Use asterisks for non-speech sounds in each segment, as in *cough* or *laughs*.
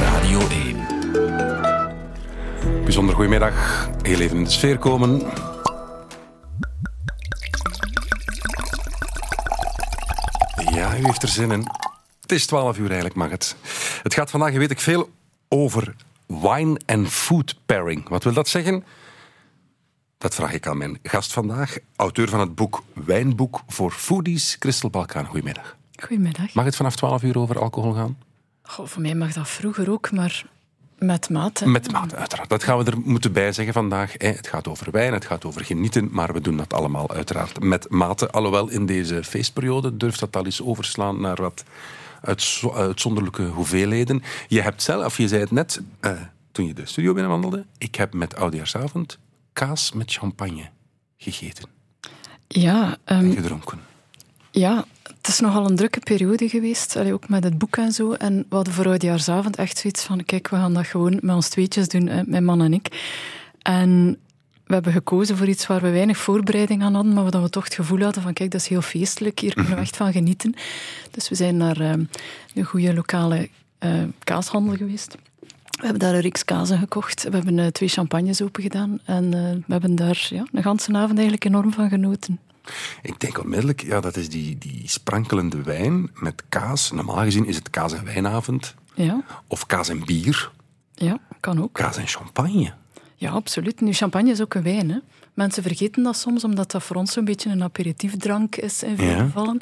Radio 1. Bijzonder goedemiddag. Heel even in de sfeer komen. Ja, u heeft er zin in. Het is 12 uur eigenlijk, mag het. Het gaat vandaag, weet ik veel, over wine and food pairing. Wat wil dat zeggen? Dat vraag ik aan mijn gast vandaag, auteur van het boek Wijnboek voor Foodies, Christel Balkaan. Goedemiddag. Goedemiddag. Mag het vanaf 12 uur over alcohol gaan? Goh, voor mij mag dat vroeger ook, maar met mate. Met mate, uiteraard. Dat gaan we er moeten bij zeggen vandaag. Het gaat over wijn, het gaat over genieten, maar we doen dat allemaal uiteraard met mate. Alhoewel in deze feestperiode durft dat al eens overslaan naar wat uitzonderlijke hoeveelheden. Je hebt zelf, of je zei het net uh, toen je de studio binnenwandelde, ik heb met oudejaarsavond kaas met champagne gegeten. Ja. Um, en gedronken. Ja, het is nogal een drukke periode geweest, allee, ook met het boek en zo. En we hadden voor oudejaarsavond echt zoiets van, kijk, we gaan dat gewoon met ons tweetjes doen, mijn man en ik. En we hebben gekozen voor iets waar we weinig voorbereiding aan hadden, maar waar we toch het gevoel hadden van, kijk, dat is heel feestelijk, hier kunnen we echt van genieten. Dus we zijn naar uh, een goede lokale uh, kaashandel geweest. We hebben daar een reeks kazen gekocht. We hebben uh, twee champagnes open gedaan. En we hebben daar ja, een ganse avond eigenlijk enorm van genoten. Ik denk onmiddellijk, ja, dat is die, die sprankelende wijn met kaas. Normaal gezien is het kaas- en wijnavond. Ja. Of kaas en bier. Ja, kan ook. Kaas en champagne. Ja, absoluut. Nu, champagne is ook een wijn. Hè. Mensen vergeten dat soms, omdat dat voor ons zo'n beetje een aperitiefdrank is in veel Ja. gevallen.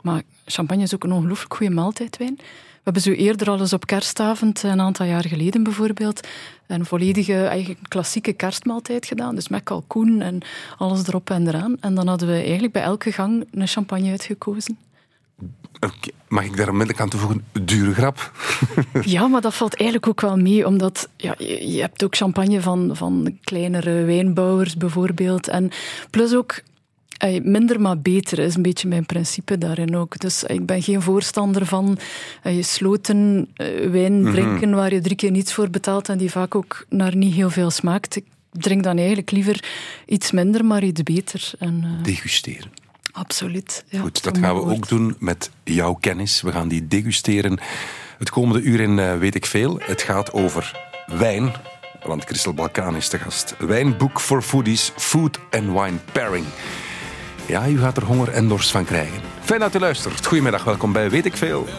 Maar champagne is ook een ongelooflijk goede maaltijdwijn. We hebben zo eerder al eens op kerstavond, een aantal jaar geleden bijvoorbeeld, een volledige, eigenlijk klassieke kerstmaaltijd gedaan. Dus met kalkoen en alles erop en eraan. En dan hadden we eigenlijk bij elke gang een champagne uitgekozen. Mag ik daar onmiddellijk aan toevoegen? Dure grap. *laughs* Ja, maar dat valt eigenlijk ook wel mee, omdat ja, je hebt ook champagne van, van kleinere wijnbouwers bijvoorbeeld. En plus ook eh, minder maar beter is een beetje mijn principe daarin ook. Dus ik ben geen voorstander van eh, je sloten eh, wijn drinken waar je drie keer niets voor betaalt en die vaak ook naar niet heel veel smaakt. Ik drink dan eigenlijk liever iets minder, maar iets beter. En, eh, Degusteren. Absoluut. Ja, Goed, dat gaan we ook doen met jouw kennis. We gaan die degusteren. Het komende uur in eh, weet ik veel. Het gaat over wijn. Want Christel Balkaan is de gast. Wijnboek voor foodies, food and wine pairing. Ja, u gaat er honger en dorst van krijgen. Fijn dat u luistert. Goedemiddag, welkom bij Weet ik Veel. Well,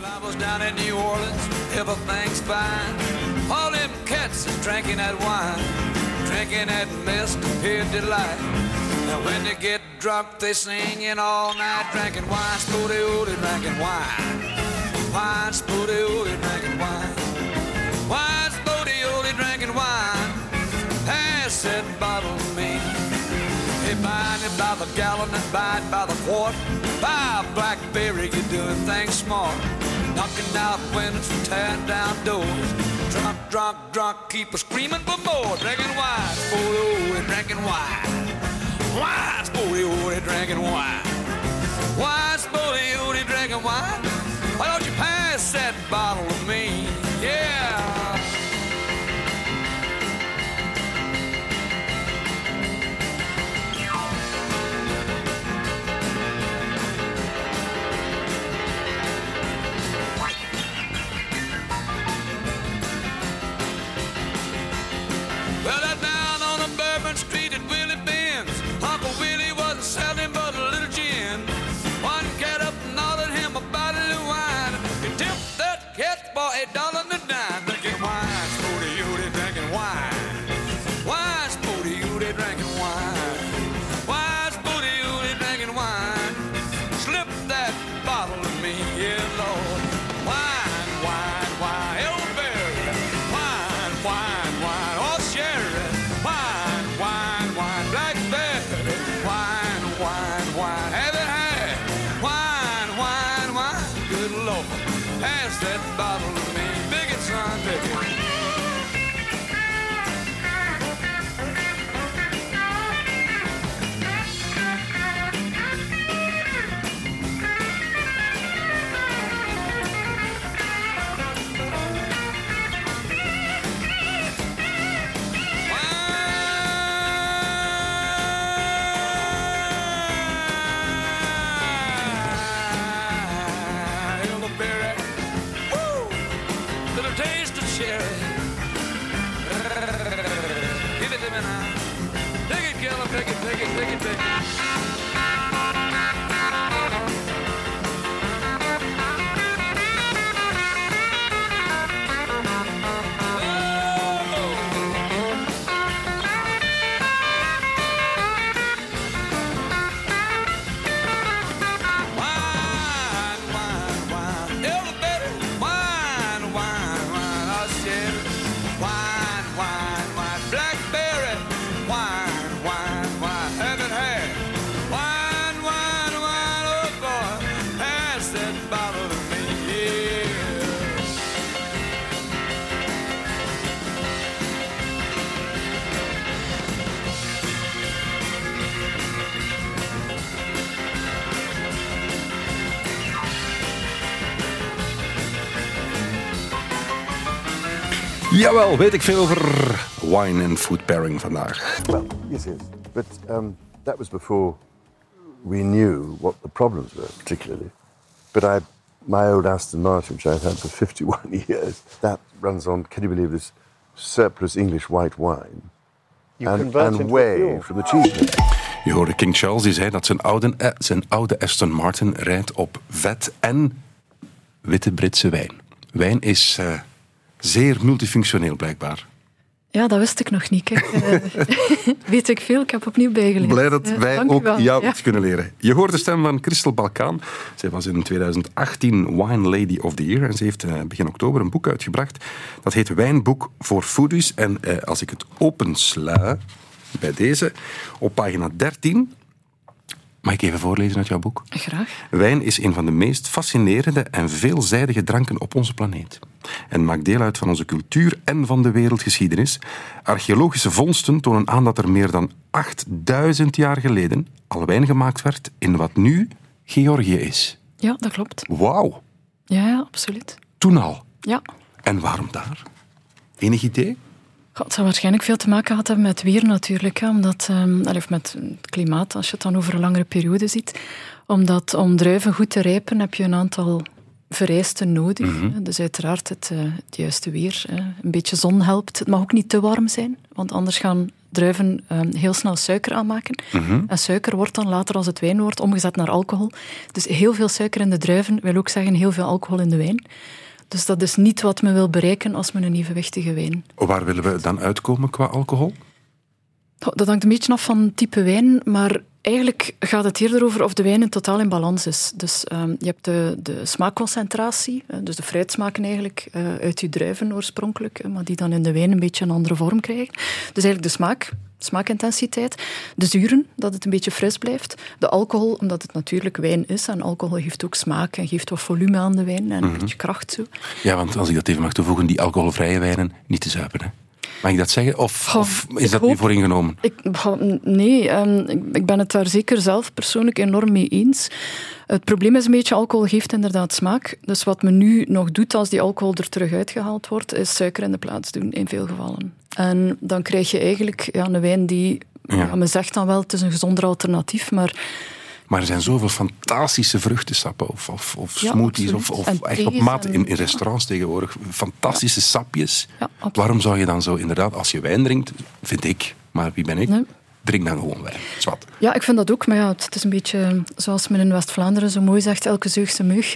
And when they get drunk, they singing all night, drinking wine, spooty ooty, drinking wine. Wine, spooty ooty, drinking wine. Wine, spooty ooty, drinking wine. Pass that bottle to me. Hey, buying it by the gallon and buy it by the quart. Buy a blackberry, you're doing things smart. Knocking out windows and tearing down doors. Drunk, drunk, drunk, keep a screaming for more. Drinking wine, sporty old, drinking wine. Wine, sporty drinking wine. Wine, sporty drinking wine. Why don't you pass that bottle to me? Jawel, weet ik veel over wine en food pairing vandaag. Well, yes, yes. But um, that was before we knew what the problems were, particularly. But I, my old Aston Martin, which I've had for 51 *laughs* years, that runs on, can you believe this, surplus English white wine. You and convert and whey from the cheese. Je hoorde King Charles, die zei dat zijn oude, eh, zijn oude Aston Martin rijdt op vet en witte Britse wijn. Wijn is eh, zeer multifunctioneel blijkbaar. Ja, dat wist ik nog niet. Kijk, eh, *laughs* weet ik veel. Ik heb opnieuw bijgeleerd. Blij dat Ja, wij ook wel. jou Ja. iets kunnen leren. Je hoort de stem van Christel Balkaan. Zij was in 2018 Wine Lady of the Year. En ze heeft eh, begin oktober een boek uitgebracht. Dat heet Wijnboek voor Foodies. En eh, als ik het opensla bij deze, op pagina 13... Mag ik even voorlezen uit jouw boek? Graag. Wijn is een van de meest fascinerende en veelzijdige dranken op onze planeet. En maakt deel uit van onze cultuur en van de wereldgeschiedenis. Archeologische vondsten tonen aan dat er meer dan 8000 jaar geleden al wijn gemaakt werd in wat nu Georgië is. Ja, dat klopt. Wauw, Ja, ja, absoluut. toen al. Ja. En waarom daar? Enig idee? Het zou waarschijnlijk veel te maken gehad hebben met weer natuurlijk. Hè, omdat, ehm, of met het klimaat, als je het dan over een langere periode ziet. Omdat om druiven goed te rijpen heb je een aantal vereisten nodig. hè. Dus uiteraard het, eh, het juiste weer. hè. Een beetje zon helpt. Het mag ook niet te warm zijn, want anders gaan druiven ehm, heel snel suiker aanmaken. En suiker wordt dan later, als het wijn wordt, omgezet naar alcohol. Dus heel veel suiker in de druiven wil ook zeggen heel veel alcohol in de wijn. Dus dat is niet wat men wil bereiken als men een evenwichtige wijn Waar willen we dan uitkomen qua alcohol? Dat hangt een beetje af van het type wijn, maar eigenlijk gaat het eerder over of de wijn in totaal in balans is. Dus ehm, je hebt de, de smaakconcentratie, eh, dus de fruitsmaken eigenlijk eh, uit je druiven oorspronkelijk, eh, maar die dan in de wijn een beetje een andere vorm krijgen. Dus eigenlijk de smaak, smaakintensiteit, de zuren, dat het een beetje fris blijft, de alcohol, omdat het natuurlijk wijn is en alcohol geeft ook smaak en geeft wat volume aan de wijn en een beetje kracht zo. Ja, want als ik dat even mag toevoegen, die alcoholvrije wijnen niet te zuipen. Hè? Mag ik dat zeggen? Of, ik is dat nu hoop- voor ingenomen? Ik, nee, ehm, ik, ik ben het daar zeker zelf persoonlijk enorm mee eens. Het probleem is een beetje, alcohol geeft inderdaad smaak. Dus wat men nu nog doet als die alcohol er terug uitgehaald wordt, is suiker in de plaats doen, in veel gevallen. En dan krijg je eigenlijk ja, een wijn die, Ja. ja. men zegt dan wel, het is een gezonder alternatief, maar Maar er zijn zoveel fantastische vruchtensappen of, of, of Ja, smoothies of, absoluut. of echt op maat in, in restaurants tegenwoordig. Fantastische sapjes. Waarom zou je dan zo inderdaad, als je wijn drinkt, vind ik, maar wie ben ik? Nee. Drink dan gewoon wijn. Zwat. Ja, ik vind dat ook. Maar ja, het, is een beetje zoals men in West-Vlaanderen zo mooi zegt, elke zeugse mug. *laughs*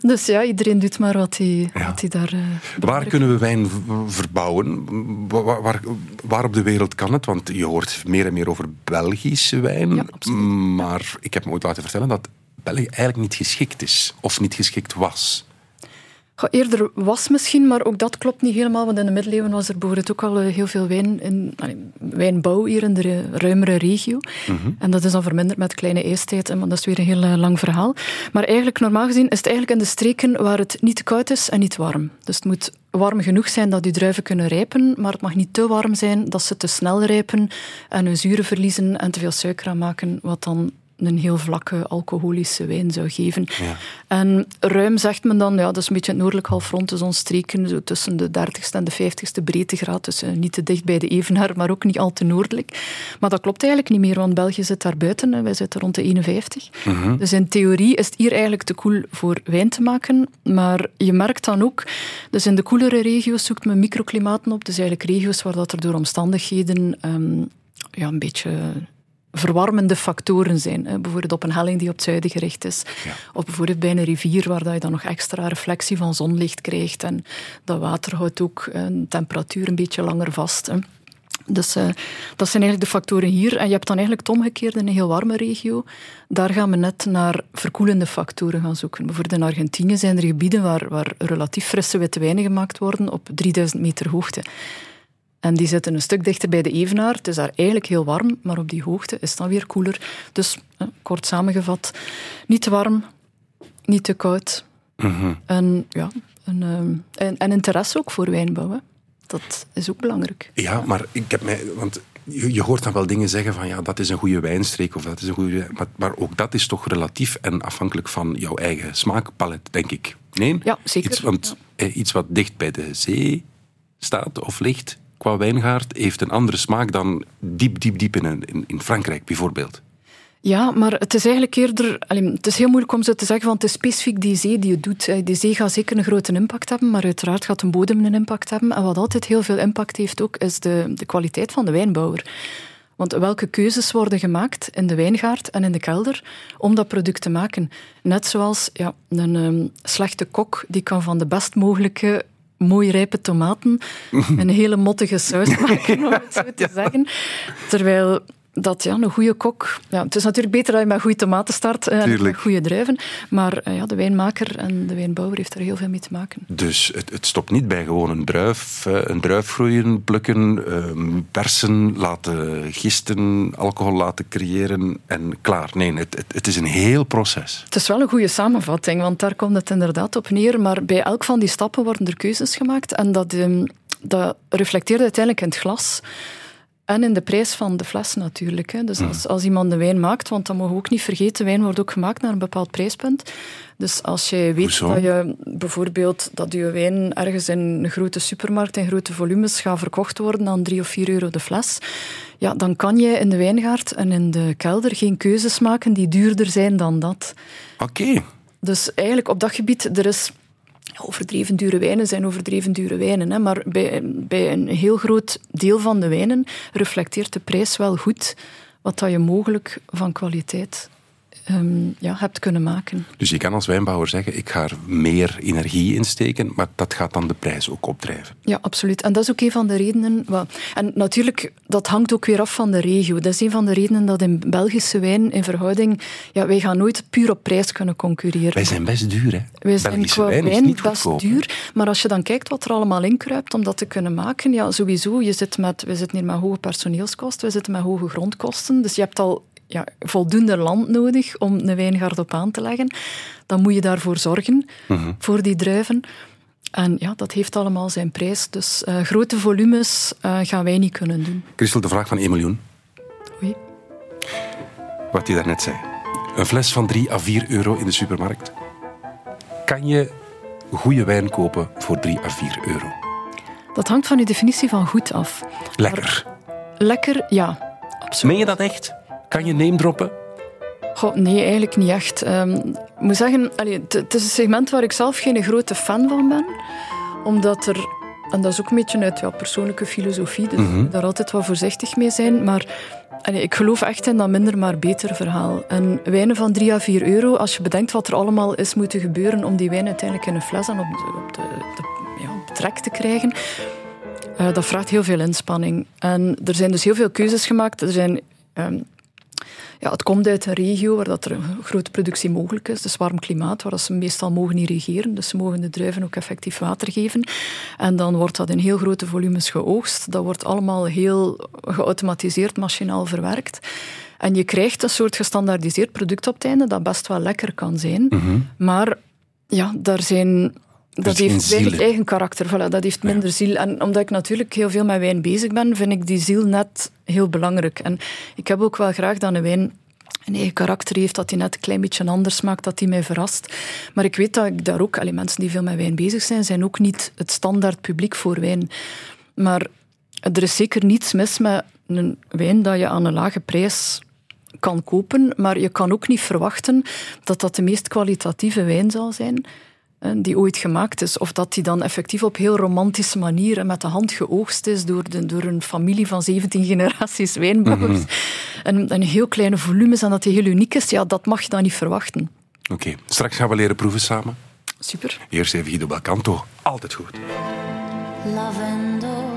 dus ja, iedereen doet maar wat hij, Ja. wat hij daar... eh, Waar kunnen we wijn verbouwen? Waar, waar, waar op de wereld kan het? Want je hoort meer en meer over Belgische wijn. Ja, maar ik heb me ooit laten vertellen dat België eigenlijk niet geschikt is. Of niet geschikt was. Eerder was misschien, maar ook dat klopt niet helemaal. Want in de middeleeuwen was er bijvoorbeeld ook al eh, heel veel wijn in, wijnbouw hier in de re- ruimere regio. En dat is dan verminderd met kleine ijstijd, hè, maar dat is weer een heel eh, lang verhaal. Maar eigenlijk, normaal gezien, is het eigenlijk in de streken waar het niet koud is en niet warm. Dus het moet warm genoeg zijn dat die druiven kunnen rijpen, maar het mag niet te warm zijn dat ze te snel rijpen en hun zuren verliezen en te veel suiker aanmaken, wat dan een heel vlakke alcoholische wijn zou geven. En ruim zegt men dan, ja, dat is een beetje het noordelijk halfrond, dus ons streken, zo tussen de 30ste en de 50ste breedtegraad, dus eh, niet te dicht bij de Evenaar, maar ook niet al te noordelijk. Maar dat klopt eigenlijk niet meer, want België zit daar buiten, en wij zitten rond de 51. Dus in theorie is het hier eigenlijk te koel voor wijn te maken, maar je merkt dan ook, dus in de koelere regio's zoekt men microklimaten op, dus eigenlijk regio's waar dat er door omstandigheden ehm, ja, een beetje verwarmende factoren zijn. Bijvoorbeeld op een helling die op het zuiden gericht is. Of bijvoorbeeld bij een rivier waar je dan nog extra reflectie van zonlicht krijgt. En dat water houdt ook een temperatuur een beetje langer vast. Dus uh, dat zijn eigenlijk de factoren hier. En je hebt dan eigenlijk het omgekeerde in een heel warme regio. Daar gaan we net naar verkoelende factoren gaan zoeken. Bijvoorbeeld in Argentinië zijn er gebieden waar, waar relatief frisse witte wijnen gemaakt worden op 3000 meter hoogte. En die zitten een stuk dichter bij de Evenaar. Het is daar eigenlijk heel warm, maar op die hoogte is het dan weer koeler. Dus, eh, kort samengevat, niet te warm, niet te koud. Mhm. En, ja, en, uh, en, en, interesse ook voor wijnbouw. Hè. Dat is ook belangrijk. Ja, maar ik heb mij... Want je, je, hoort dan wel dingen zeggen van ja, dat is een goede wijnstreek of dat is een goede... Maar, maar ook dat is toch relatief en afhankelijk van jouw eigen smaakpalet, denk ik. Nee? Ja, zeker. Iets, want ja. Eh, iets wat dicht bij de zee staat of ligt qua wijngaard heeft een andere smaak dan diep, diep, diep in, in, in Frankrijk bijvoorbeeld. Ja, maar het is eigenlijk eerder... Het is heel moeilijk om zo te zeggen, want het is specifiek die zee die het doet. Die zee gaat zeker een grote impact hebben, maar uiteraard gaat een bodem een impact hebben. En wat altijd heel veel impact heeft ook, is de, de kwaliteit van de wijnbouwer. Want welke keuzes worden gemaakt in de wijngaard en in de kelder om dat product te maken? Net zoals ja, een um, slechte kok, die kan van de best mogelijke mooi rijpe tomaten *laughs* een hele mottige saus maken, om het zo te zeggen. Terwijl dat ja, een goede kok. Ja, het is natuurlijk beter dat je met goede tomaten start en met goede druiven. Maar ja, de wijnmaker en de wijnbouwer heeft er heel veel mee te maken. Dus het, het stopt niet bij gewoon een druif, een druif groeien, plukken, persen, laten gisten, alcohol laten creëren en klaar. Nee, het, het, het is een heel proces. Het is wel een goede samenvatting, want daar komt het inderdaad op neer. Maar bij elk van die stappen worden er keuzes gemaakt en dat, dat reflecteert uiteindelijk in het glas. En in de prijs van de fles natuurlijk. Hè. Dus als, als iemand de wijn maakt, want dat mogen we ook niet vergeten, wijn wordt ook gemaakt naar een bepaald prijspunt. Dus als je weet Hoezo? dat je bijvoorbeeld dat je wijn ergens in een grote supermarkt in grote volumes gaat verkocht worden aan 3 of 4 euro de fles, ja, dan kan je in de wijngaard en in de kelder geen keuzes maken die duurder zijn dan dat. Oké. Okay. Dus eigenlijk op dat gebied, er is overdreven dure wijnen zijn overdreven dure wijnen. Hè, maar bij, bij een heel groot deel van de wijnen reflecteert de prijs wel goed wat dat je mogelijk van kwaliteit um, ja, hebt kunnen maken. Dus je kan als wijnbouwer zeggen, ik ga er meer energie in steken, maar dat gaat dan de prijs ook opdrijven. Ja, absoluut. En dat is ook een van de redenen... En natuurlijk, dat hangt ook weer af van de regio. Dat is een van de redenen dat in Belgische wijn in verhouding... Ja, wij gaan nooit puur op prijs kunnen concurreren. Wij zijn best duur, hè? Wij zijn Belgische qua wijn, is niet best goedkoop, duur. Maar als je dan kijkt wat er allemaal inkruipt om dat te kunnen maken, ja, sowieso, je zit met, we zitten hier met hoge personeelskosten, we zitten met hoge grondkosten. Dus je hebt al ja, voldoende land nodig om een wijngaard op aan te leggen. Dan moet je daarvoor zorgen, Mhm. voor die druiven. En ja, dat heeft allemaal zijn prijs. Dus uh, grote volumes uh, gaan wij niet kunnen doen. Christel, de vraag van 1 miljoen. Oei. Wat je daarnet zei. Een fles van 3 à 4 euro in de supermarkt. Kan je goede wijn kopen voor 3 à 4 euro? Dat hangt van je definitie van goed af. Lekker. Maar, lekker, ja. Absoluut. Meen je dat echt? Kan je name droppen? Goh, nee, eigenlijk niet echt. Um, ik moet zeggen, allee, het is een segment waar ik zelf geen grote fan van ben. Omdat er, en dat is ook een beetje uit ja, persoonlijke filosofie, dus Mhm. mm -hmm. daar altijd wat voorzichtig mee zijn. Maar allee, ik geloof echt in dat minder maar beter verhaal. En wijnen van 3 à 4 euro, als je bedenkt wat er allemaal is moeten gebeuren om die wijn uiteindelijk in een fles en op de, op de, de ja, op trek te krijgen, uh, dat vraagt heel veel inspanning. En er zijn dus heel veel keuzes gemaakt. Er zijn... Um, ja, het komt uit een regio waar dat er een grote productie mogelijk is, dus warm klimaat, waar ze meestal mogen irrigeren. Dus ze mogen de druiven ook effectief water geven. En dan wordt dat in heel grote volumes geoogst. Dat wordt allemaal heel geautomatiseerd, machinaal verwerkt. En je krijgt een soort gestandaardiseerd product op het einde dat best wel lekker kan zijn. Mm -hmm. Maar ja, daar zijn dat heeft weinig eigen karakter. Voilà, dat heeft minder ja. ziel. En omdat ik natuurlijk heel veel met wijn bezig ben, vind ik die ziel net heel belangrijk. En ik heb ook wel graag dat een wijn een eigen karakter heeft, dat hij net een klein beetje anders maakt, dat hij mij verrast. Maar ik weet dat ik daar ook, allee, mensen die veel met wijn bezig zijn, zijn ook niet het standaard publiek voor wijn. Maar er is zeker niets mis met een wijn dat je aan een lage prijs kan kopen, maar je kan ook niet verwachten dat dat de meest kwalitatieve wijn zal zijn die ooit gemaakt is. Of dat die dan effectief op heel romantische manier met de hand geoogst is door, de, door een familie van 17 generaties wijnbouwers. Mhm. en, en heel kleine volumes en dat die heel uniek is, ja, dat mag je dan niet verwachten. Oké, straks gaan we leren proeven samen. Super. Eerst even Guido Belcanto. Altijd goed. Lavendel,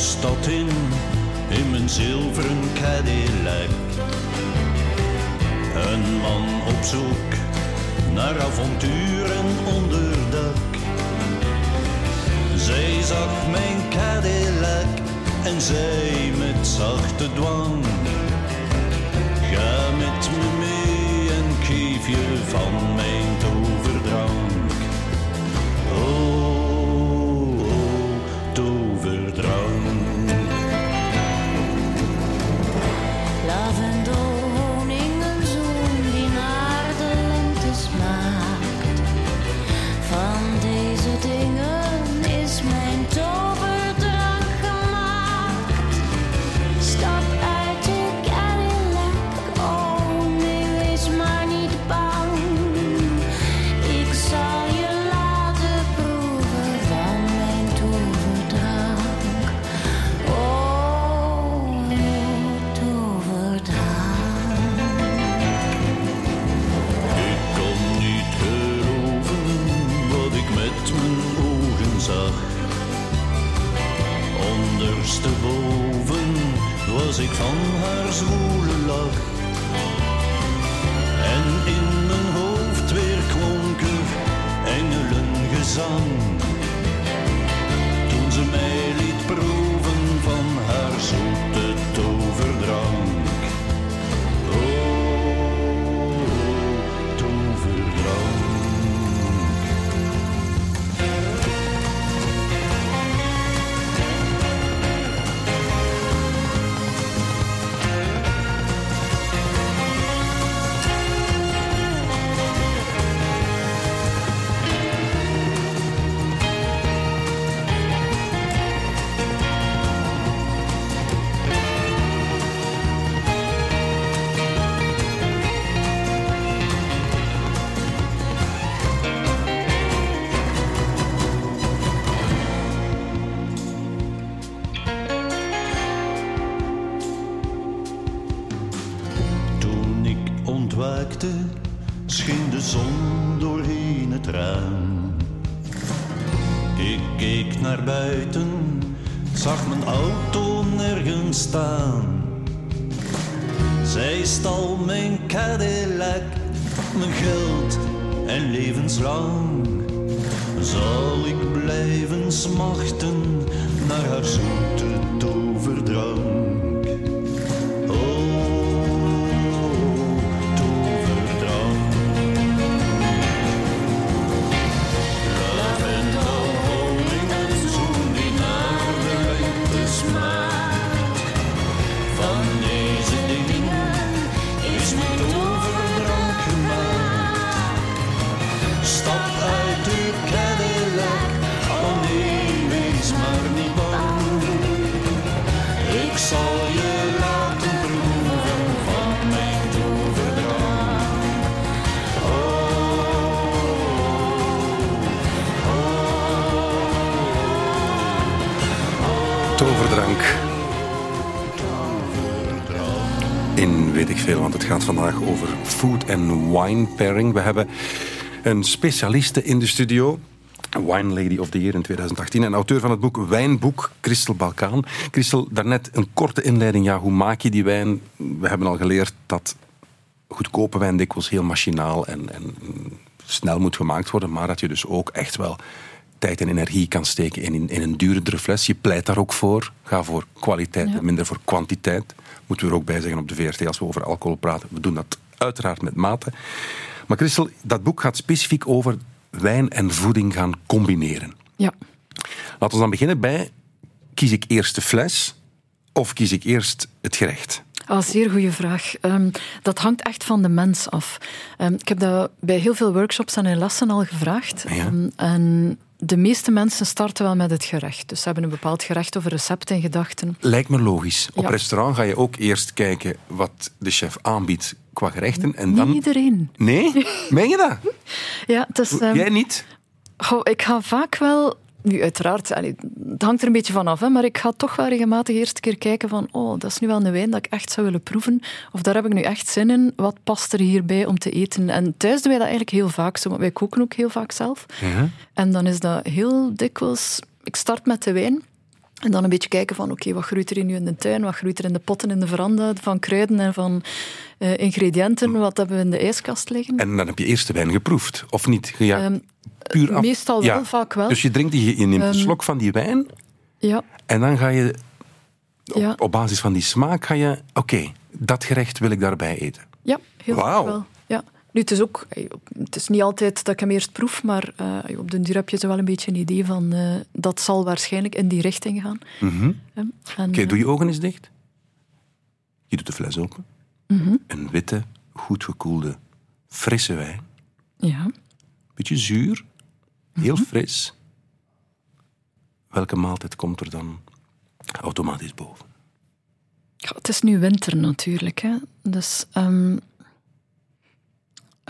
stad in, in mijn zilveren Cadillac. Een man op zoek naar avonturen onder dak. Zij zag mijn Cadillac en zei met zachte dwang: Ga met me mee en geef je van mijn toverdrank. Zij stal mijn Cadillac, mijn geld en levenslang. Zal ik blijven smachten naar haar zoete toverdrank? Food and wine pairing. We hebben een specialiste in de studio. Wine Lady of the Year in 2018 en auteur van het boek Wijnboek, Christel Balkaan. Christel, daarnet een korte inleiding. Ja, hoe maak je die wijn? We hebben al geleerd dat goedkope wijn dikwijls heel machinaal en, en snel moet gemaakt worden, maar dat je dus ook echt wel tijd en energie kan steken in, in een duurdere fles. Je pleit daar ook voor. Ga voor kwaliteit Ja. en minder voor kwantiteit. Moeten we er ook bij zeggen op de VRT als we over alcohol praten. We doen dat uiteraard met mate. Maar Christel, dat boek gaat specifiek over wijn en voeding gaan combineren. Ja. Laten we dan beginnen bij, kies ik eerst de fles of kies ik eerst het gerecht? Ah, zeer goede vraag. Ehm, dat hangt echt van de mens af. Ehm, ik heb dat bij heel veel workshops en in lessen al gevraagd. Ja. Ehm, en de meeste mensen starten wel met het gerecht. Dus ze hebben een bepaald gerecht of een recept in gedachten. Lijkt me logisch. Op Ja. restaurant ga je ook eerst kijken wat de chef aanbiedt qua gerechten. En Niet dan... iedereen. Nee? *laughs* Meen je dat? Ja, het is, ehm, Jij niet? goh, ik ga vaak wel... Nu, uiteraard, allee, het hangt er een beetje van af, hè, maar ik ga toch wel regelmatig eerst een keer kijken van oh, dat is nu wel een wijn dat ik echt zou willen proeven. Of daar heb ik nu echt zin in. Wat past er hierbij om te eten? En thuis doen wij dat eigenlijk heel vaak zo, want wij koken ook heel vaak zelf. Ja. En dan is dat heel dikwijls... Ik start met de wijn. En dan een beetje kijken van, oké, wat groeit er nu in de tuin? Wat groeit er in de potten, in de veranda? Van kruiden en van eh, ingrediënten. Wat hebben we in de ijskast liggen? En dan heb je eerst de wijn geproefd, of niet? Ja, Ehm, puur af. meestal Ja. wel, vaak wel. Dus je, drinkt die, je neemt een Ehm, slok van die wijn Ja, en dan ga je op, Ja. op basis van die smaak ga je... Oké, dat gerecht wil ik daarbij eten. ja heel Wauw. wel. Nu, het is ook... eh, Het is niet altijd dat ik hem eerst proef, maar eh, op den duur heb je zo wel een beetje een idee van... eh, dat zal waarschijnlijk in die richting gaan. Mhm. En, Oké, eh, doe je ogen eens dicht. Je doet de fles open. Mhm. Een witte, goed gekoelde, frisse wijn. Ja. Beetje zuur, heel Mhm. fris. Welke maaltijd komt er dan automatisch boven? Ja, het is nu winter natuurlijk. Hè. Dus ehm,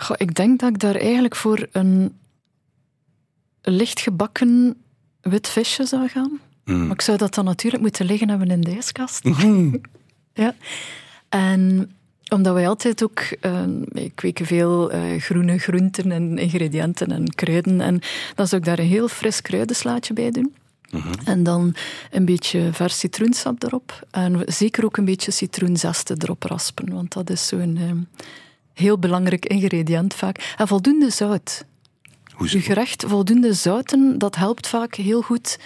goh, ik denk dat ik daar eigenlijk voor een licht gebakken wit visje zou gaan. Mm. Maar ik zou dat dan natuurlijk moeten liggen hebben in de ijskast. *laughs* ja. En omdat wij altijd ook, eh, wij kweken veel eh, groene groenten en ingrediënten en kruiden. En dan zou ik daar een heel fris kruidenslaatje bij doen. En dan een beetje vers citroensap erop. En zeker ook een beetje citroenzesten erop raspen. Want dat is zo'n eh, heel belangrijk ingrediënt vaak. En voldoende zout. Hoezo? Je gerecht voldoende zouten, dat helpt vaak heel goed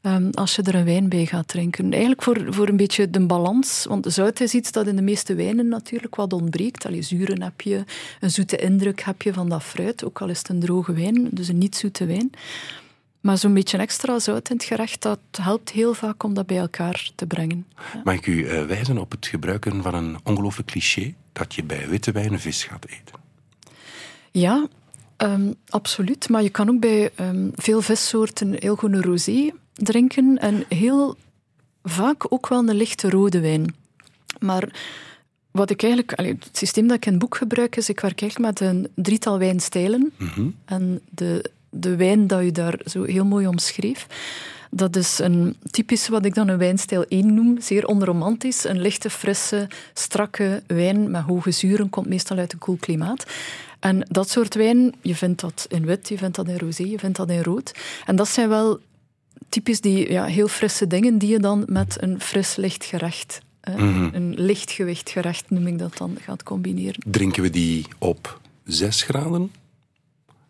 ehm, als je er een wijn bij gaat drinken. Eigenlijk voor, voor een beetje de balans, want zout is iets dat in de meeste wijnen natuurlijk wat ontbreekt. Allee, zuren heb je, een zoete indruk heb je van dat fruit, ook al is het een droge wijn, dus een niet-zoete wijn. Maar zo'n beetje extra zout in het gerecht, dat helpt heel vaak om dat bij elkaar te brengen. Mag ik u eh, wijzen op het gebruiken van een ongelooflijk cliché dat je bij witte wijn vis gaat eten? Ja, ehm, absoluut. Maar je kan ook bij ehm, veel vissoorten heel goed een rosé drinken. En heel vaak ook wel een lichte rode wijn. Maar wat ik eigenlijk... het systeem dat ik in het boek gebruik is... Ik werk eigenlijk met een drietal wijnstijlen. En de, de wijn dat je daar zo heel mooi omschreef... Dat is een typisch wat ik dan een wijnstijl 1 noem, zeer onromantisch. Een lichte, frisse, strakke wijn met hoge zuren, komt meestal uit een koel klimaat. En dat soort wijn, je vindt dat in wit, je vindt dat in rosé, je vindt dat in rood. En dat zijn wel typisch die ja, heel frisse dingen die je dan met een fris licht gerecht, eh, een lichtgewicht gerecht noem ik dat dan, gaat combineren. Drinken we die op 6 graden?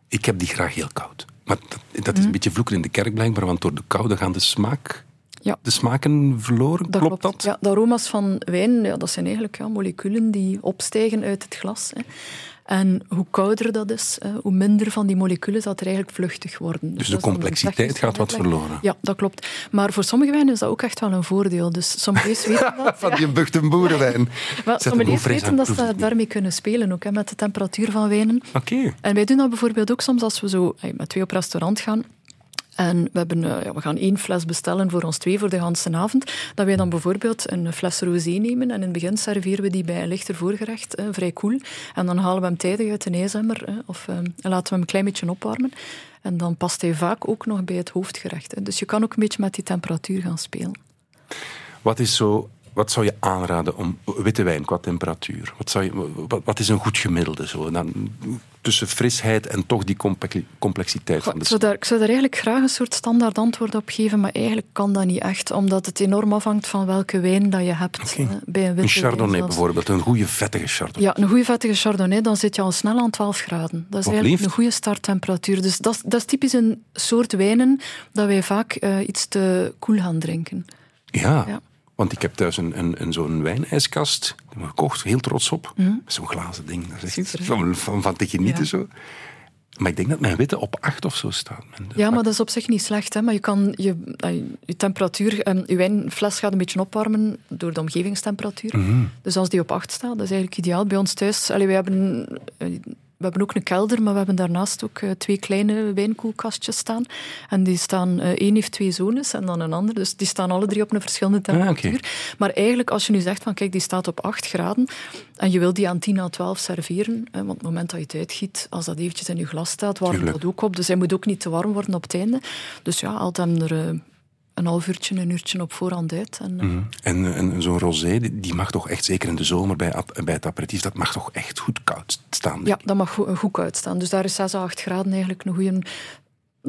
Ik heb die graag heel koud. Maar dat, dat is een beetje vloeken in de kerk blijkbaar, want door de koude gaan de smaak... Ja. De smaken verloren, Dat klopt, dat? Ja, de aroma's van wijn, ja, dat zijn eigenlijk ja, moleculen die opstijgen uit het glas. Hè. En hoe kouder dat is, eh, hoe minder van die moleculen dat er eigenlijk vluchtig worden. Dus de dat complexiteit gaat wat verloren. Ja, dat klopt. Maar voor sommige wijnen is dat ook echt wel een voordeel. Dus sommige *laughs* weten dat. Van die buchtenboerenwijn. *laughs* Maar weten dat ze daarmee kunnen spelen, ook, hè, met de temperatuur van wijnen. Oké. En wij doen dat bijvoorbeeld ook soms als we zo eh, met twee op restaurant gaan. En we, hebben, eh, we gaan één fles bestellen voor ons twee voor de hele avond. Dat wij dan bijvoorbeeld een fles rosé nemen. En in het begin serveren we die bij een lichter voorgerecht, eh, vrij koel. En dan halen we hem tijdig uit de ijzemmer. eh, of eh, laten we hem een klein beetje opwarmen. En dan past hij vaak ook nog bij het hoofdgerecht. Dus je kan ook een beetje met die temperatuur gaan spelen. Wat is zo wat zou je aanraden om witte wijn qua temperatuur? Wat, zou je, wat, wat is een goed gemiddelde? Zo? Dan, tussen frisheid en toch die comple- complexiteit van Ik de zou, daar, ik zou daar eigenlijk graag een soort standaard antwoord op geven, maar eigenlijk kan dat niet echt, omdat het enorm afhangt van welke wijn dat je hebt. Eh, Bij een Een witte wijn chardonnay bijvoorbeeld, een goede vettige chardonnay. Ja, een goede vettige chardonnay, dan zit je al snel aan 12 graden. Dat is Wat eigenlijk lief. een goede starttemperatuur. Dus dat, is- dat is typisch een soort wijnen dat wij vaak eh, iets te koel gaan drinken. Ja, Ja. Want ik heb thuis een, een, een zo'n wijnijskast. Gekocht, heel trots op. Zo'n glazen ding. Dat is echt van, van, van te genieten Ja. zo. Maar ik denk dat mijn witte op 8 of zo staat. Ja, maar dat is op zich niet slecht. Hè? Maar je kan je, eh, je temperatuur, eh, je wijnfles gaat een beetje opwarmen door de omgevingstemperatuur. Dus als die op 8 staat, dat is eigenlijk ideaal. Bij ons thuis, allee, wij hebben, eh, we hebben ook een kelder, maar we hebben daarnaast ook eh, twee kleine wijnkoelkastjes staan. En die staan, eh, één heeft twee zones en dan een ander. Dus die staan alle drie op een verschillende Ah, temperatuur. Maar eigenlijk, als je nu zegt van kijk, die staat op 8 graden en je wil die aan 10 à 12 serveren, hè, want op het moment dat je het uitgiet, als dat eventjes in je glas staat, warmt dat ook op. Dus hij moet ook niet te warm worden op het einde. Dus ja, haalt hem er eh, een half uurtje, een uurtje op voorhand uit. En, eh, En, en zo'n rosé, die- mag toch echt, zeker in de zomer bij, bij het aperitief, dat mag toch echt goed koud staan. Ja, dat mag goed, goed uitstaan. Dus daar is 6 à 8 graden eigenlijk een goede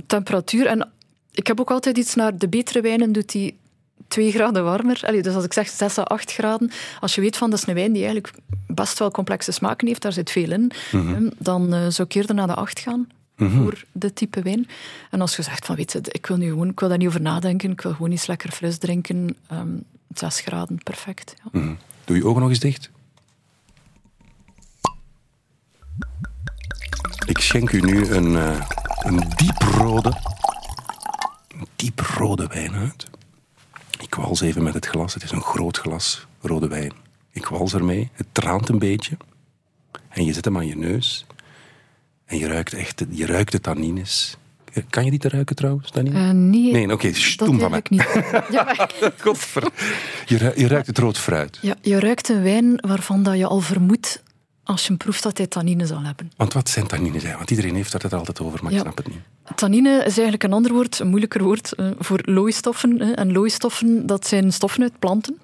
temperatuur. En ik heb ook altijd iets naar de betere wijnen, doet die 2 graden warmer. Allee, dus als ik zeg 6 à 8 graden, als je weet van dat is een wijn die eigenlijk best wel complexe smaken heeft, daar zit veel in, hè, dan eh, zou ik eerder naar de 8 gaan. Voor dit type wijn. En als je zegt van weet je, ik wil nu gewoon, ik wil daar niet over nadenken, ik wil gewoon iets lekker fris drinken, ehm 6 graden, perfect. Ja. Mhm. Doe je ogen nog eens dicht. Ik schenk u nu een, eh, een dieprode, een dieprode wijn uit. Ik wals even met het glas. Het is een groot glas rode wijn. Ik wals ermee. Het traant een beetje. En je zet hem aan je neus. En je ruikt echt je ruikt de tannines. Kan je die te ruiken trouwens, Tannine? Eh, nee, Nee, oké, stoem van mij. eigenlijk niet. *laughs* Ja, maar- *laughs* Godver. Je, ru- je ruikt het rood fruit. Ja, je ruikt een wijn waarvan dat je al vermoedt als je hem proeft dat hij tannine zal hebben. Want wat zijn tannines? Want iedereen heeft het er altijd over, maar ik Ja. snap het niet. Tannine is eigenlijk een ander woord, een moeilijker woord, eh, voor looistoffen. En looistoffen, dat zijn stoffen uit planten.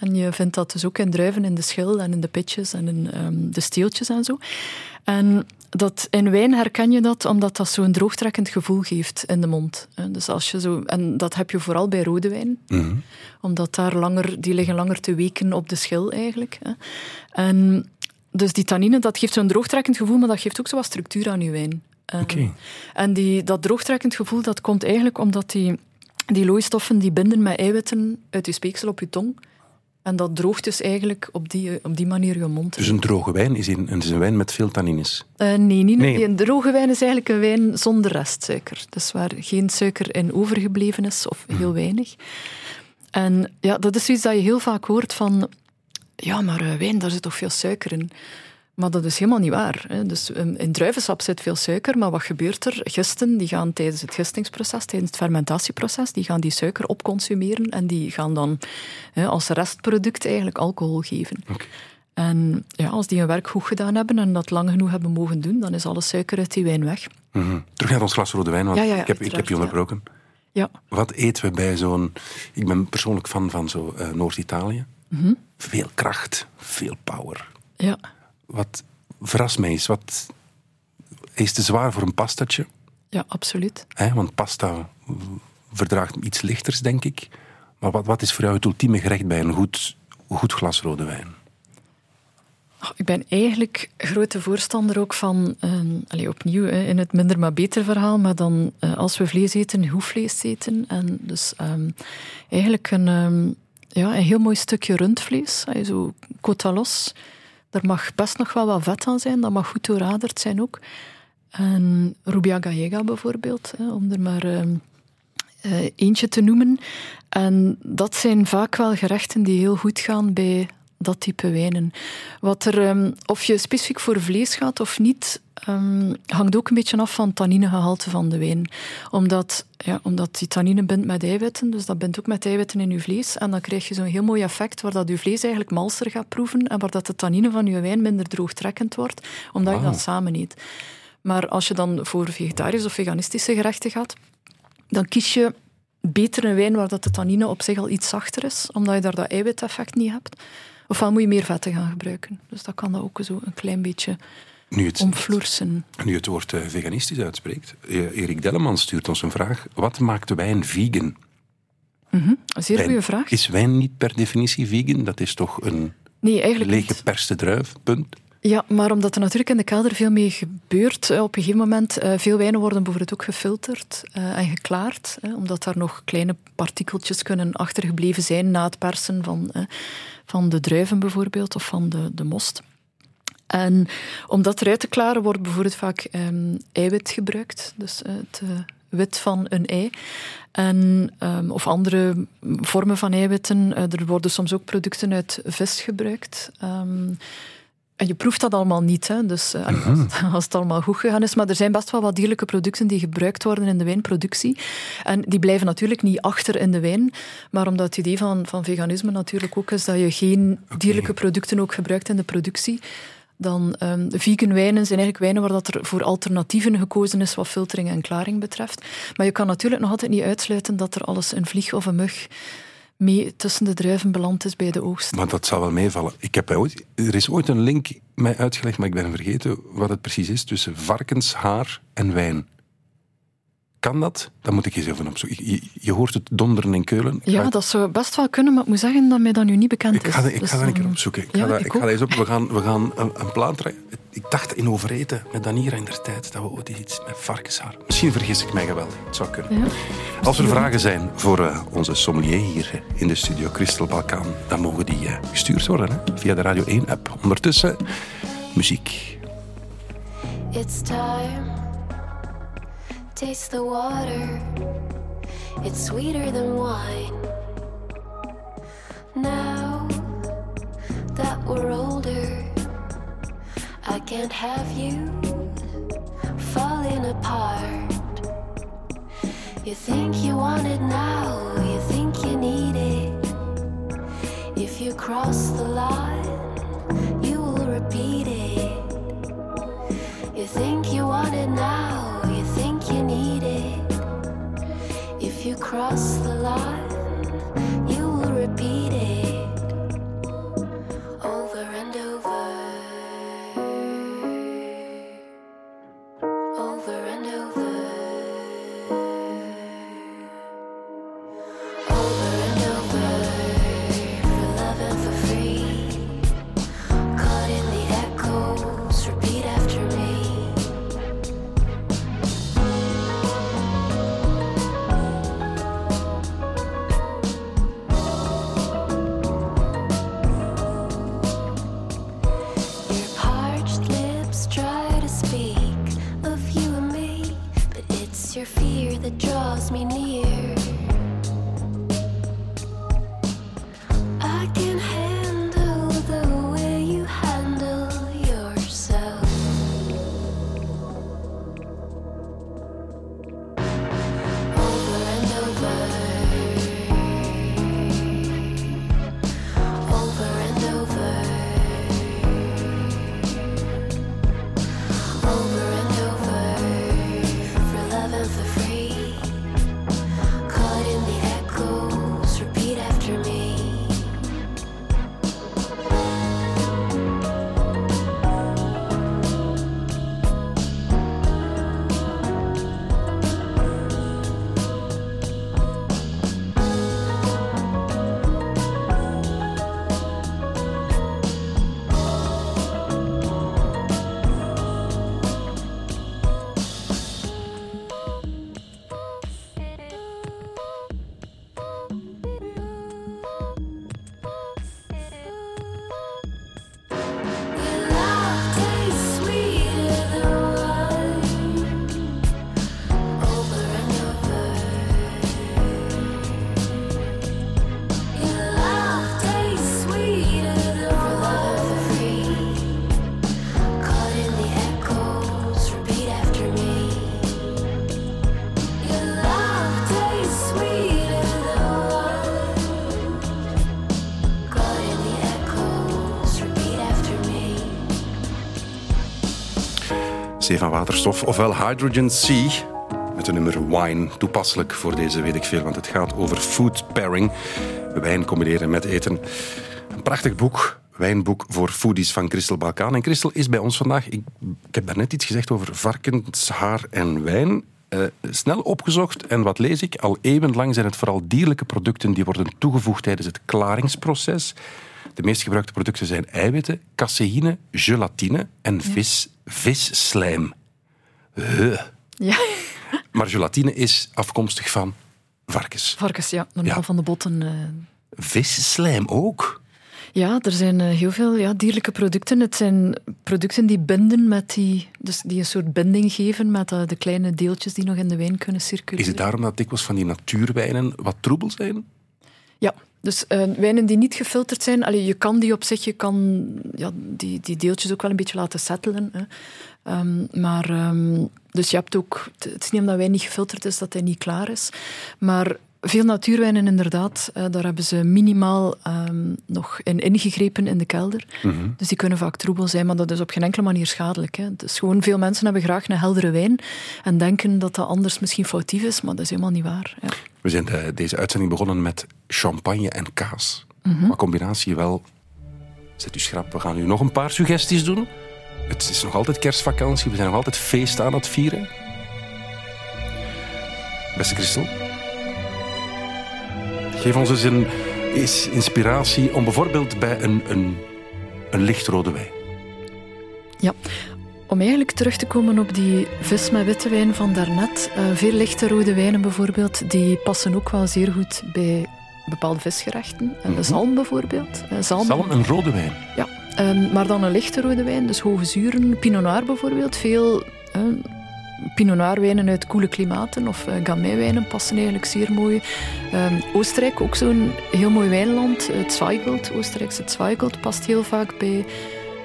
En je vindt dat dus ook in druiven, in de schil en in de pitjes en in ehm, de steeltjes en zo. En dat, in wijn herken je dat omdat dat zo'n droogtrekkend gevoel geeft in de mond. hè. Dus als je zo, en dat heb je vooral bij rode wijn. Omdat daar langer, die liggen langer te weken op de schil eigenlijk. En dus die tannine, dat geeft zo'n droogtrekkend gevoel, maar dat geeft ook zo wat structuur aan je wijn. En, Oké. en die, dat droogtrekkend gevoel, dat komt eigenlijk omdat die, die looistoffen die binden met eiwitten uit je speeksel op je tong. En dat droogt dus eigenlijk op die, op die manier je mond. Dus een droge wijn is een, is een wijn met veel tannines. Eh, nee, niet Nee. een droge wijn is eigenlijk een wijn zonder restsuiker. Dus waar geen suiker in overgebleven is, of heel weinig. En ja, dat is zoiets dat je heel vaak hoort van... Ja, maar eh, wijn, daar zit toch veel suiker in? Maar dat is helemaal niet waar. Hè. Dus in, in druivensap zit veel suiker, maar wat gebeurt er? Gisten die gaan tijdens het gistingsproces, tijdens het fermentatieproces, die gaan die suiker opconsumeren en die gaan dan hè, als restproduct eigenlijk alcohol geven. Oké. En ja, als die hun werk goed gedaan hebben en dat lang genoeg hebben mogen doen, dan is alle suiker uit die wijn weg. Mhm. Terug naar ons glas rode wijn, want Ja, ja, ja, ik, heb, ik heb je onderbroken. Ja, Wat eten we bij zo'n... Ik ben persoonlijk fan van zo eh, Noord-Italië. Mhm. Veel kracht, veel power. ja. Wat verrast mij is, wat is te zwaar voor een pastatje? ja absoluut. Want pasta verdraagt iets lichters, denk ik. Maar wat, wat is voor jou het ultieme gerecht bij een goed, goed glas rode wijn? Ik ben eigenlijk grote voorstander ook van, eh, allee, opnieuw hè, in het minder maar beter verhaal, maar dan eh, als we vlees eten, hoefvlees eten. En dus ehm, eigenlijk een, ehm, ja, een heel mooi stukje rundvlees, zo l'os. Er mag best nog wel wat vet aan zijn, dat mag goed doorraderd zijn ook. En rubia gallega bijvoorbeeld, om er maar ehm, eh, eentje te noemen. En dat zijn vaak wel gerechten die heel goed gaan bij dat type wijnen. Wat er, ehm, of je specifiek voor vlees gaat of niet, ehm, hangt ook een beetje af van het tanninegehalte van de wijn. Omdat, ja, omdat die tannine bindt met eiwitten, dus dat bindt ook met eiwitten in je vlees. En dan krijg je zo'n heel mooi effect waar dat je vlees eigenlijk malser gaat proeven en waar dat de tannine van je wijn minder droogtrekkend wordt, omdat je dat samen eet. Maar als je dan voor vegetarisch of veganistische gerechten gaat, dan kies je beter een wijn waar dat de tannine op zich al iets zachter is, omdat je daar dat eiwiteffect niet hebt. Ofwel moet je meer vetten gaan gebruiken. Dus dat kan dat ook zo een klein beetje Nu het, nu het woord eh, veganistisch uitspreekt. Eh, Erik Delleman stuurt ons een vraag. Wat maakt wijn vegan? Een zeer goede vraag. Is wijn niet per definitie vegan? Dat is toch een Nee, eigenlijk leeggeperste druif? Punt. Ja, maar omdat er natuurlijk in de kelder veel mee gebeurt, eh, op een gegeven moment, veel wijnen worden bijvoorbeeld ook gefilterd en geklaard, omdat daar nog kleine partikeltjes kunnen achtergebleven zijn na het persen van, van de druiven bijvoorbeeld, of van de, de most. En om dat eruit te klaren wordt bijvoorbeeld vaak ehm, eiwit gebruikt, dus eh, het eh, wit van een ei. En, ehm, of andere vormen van eiwitten. Eh, er worden soms ook producten uit vis gebruikt. Ehm, en je proeft dat allemaal niet, hè? dus *laughs* als, het, als het allemaal goed gegaan is. Maar er zijn best wel wat dierlijke producten die gebruikt worden in de wijnproductie. En die blijven natuurlijk niet achter in de wijn. Maar omdat het idee van, van veganisme natuurlijk ook is dat je geen dierlijke producten ook gebruikt in de productie, dan ehm vegan wijnen zijn eigenlijk wijnen waar dat er voor alternatieven gekozen is wat filtering en klaring betreft. Maar je kan natuurlijk nog altijd niet uitsluiten dat er alles een vlieg of een mug mee tussen de druiven beland is bij de oogst. Maar dat zal wel meevallen. Ik heb er is ooit een link mij uitgelegd, maar ik ben vergeten wat het precies is, tussen varkenshaar en wijn. Kan dat? Dan moet ik eens even opzoeken. Je, je hoort het donderen in Keulen. Ik Ja, ga- dat zou best wel kunnen, maar ik moet zeggen dat mij dat nu niet bekend Ik is. ga, dat- ik Dus ga dat een keer dan- opzoeken. Ik Ja, ga, dat, ik ik ga eens op. We gaan, we gaan *laughs* een, een plan trekken. Ik dacht in Overeten, met Danira in der tijd, dat we ooit iets met varkenshaar... Misschien vergis ik mij geweldig. Het zou kunnen. Ja. Als er vragen zijn voor eh, onze sommelier hier eh, in de studio Crystal Balkan, dan mogen die eh, gestuurd worden hè, via de Radio 1-app. Ondertussen, muziek. It's time. Taste the water. It's sweeter than wine. Now that we're older, I can't have you falling apart. You think you want it now, you think you need it. If you cross the line, you will repeat it. You think you want it now, you cross the line, Zee van waterstof, ofwel Hydrogen Sea. Met het nummer Wine. Toepasselijk voor deze weet ik veel, want het gaat over food pairing. Wijn combineren met eten. Een prachtig boek. Wijnboek voor foodies van Christel Balkaan. En Christel is bij ons vandaag. Ik, ik heb daarnet iets gezegd over varkenshaar en wijn. Eh, snel opgezocht en wat lees ik? Al eeuwenlang zijn het vooral dierlijke producten die worden toegevoegd tijdens het klaringsproces. De meest gebruikte producten zijn eiwitten, caseïne, gelatine en vis, visslijm. Huh. Ja, Maar gelatine is afkomstig van varkens. varkens, ja. Normaal Ja. van de botten. eh. Visslijm ook. Ja, er zijn eh, heel veel ja, dierlijke producten. Het zijn producten die binden met die... Dus die een soort binding geven met eh, de kleine deeltjes die nog in de wijn kunnen circuleren. Is het daarom dat dikwijls van die natuurwijnen wat troebel zijn? Ja, dus eh, wijnen die niet gefilterd zijn, allee, je kan die op zich, je kan ja, die, die deeltjes ook wel een beetje laten settelen. Hè. Ehm, maar, ehm, dus je hebt ook, het is niet omdat wijn niet gefilterd is dat hij niet klaar is. Maar veel natuurwijnen inderdaad, eh, daar hebben ze minimaal ehm, nog in ingegrepen in de kelder. Dus die kunnen vaak troebel zijn, maar dat is op geen enkele manier schadelijk. Hè. Dus gewoon veel mensen hebben graag een heldere wijn en denken dat dat anders misschien foutief is, maar dat is helemaal niet waar. Ja. We zijn deze uitzending begonnen met champagne en kaas. Mhm. Maar combinatie wel... Zet u schrap, we gaan u nog een paar suggesties doen. Het is nog altijd kerstvakantie, we zijn nog altijd feest aan het vieren. Beste Christel. Geef ons eens een eens inspiratie om bijvoorbeeld bij een, een, een lichtrode wijn. Ja, om eigenlijk terug te komen op die vis met witte wijn van daarnet. eh veel lichte rode wijnen bijvoorbeeld, die passen ook wel zeer goed bij bepaalde visgerechten. Mhm. Zalm bijvoorbeeld. Eh, zalm, Zalm, een rode wijn. Ja, ehm, maar dan een lichte rode wijn, dus hoge zuren. Pinot Noir bijvoorbeeld, veel eh, Pinot Noir wijnen uit koele klimaten of eh Gamay wijnen passen eigenlijk zeer mooi. Ehm, Oostenrijk, ook zo'n heel mooi wijnland. Het Zweigelt, Oostenrijkse Zweigelt, past heel vaak bij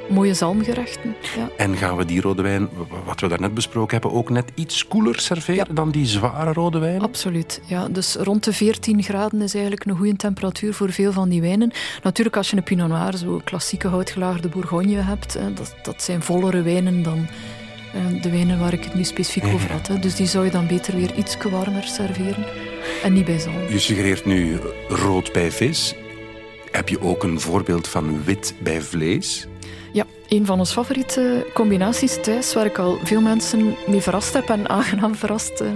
mooie zalmgerechten. Ja. En gaan we die rode wijn, wat we daarnet besproken hebben, ook net iets koeler serveren dan die zware rode wijn? Absoluut, ja. Dus rond de 14 graden is eigenlijk een goede temperatuur voor veel van die wijnen. Natuurlijk, als je een Pinot Noir, zo klassieke houtgelaagde Bourgogne hebt, hè, dat, dat zijn vollere wijnen dan de wijnen waar ik het nu specifiek Mhm. over had. Hè. Dus die zou je dan beter weer iets warmer serveren en niet bij zalm. Je suggereert nu rood bij vis. Heb je ook een voorbeeld van wit bij vlees? Ja, een van onze favoriete combinaties thuis, waar ik al veel mensen mee verrast heb en aangenaam verrast, eh,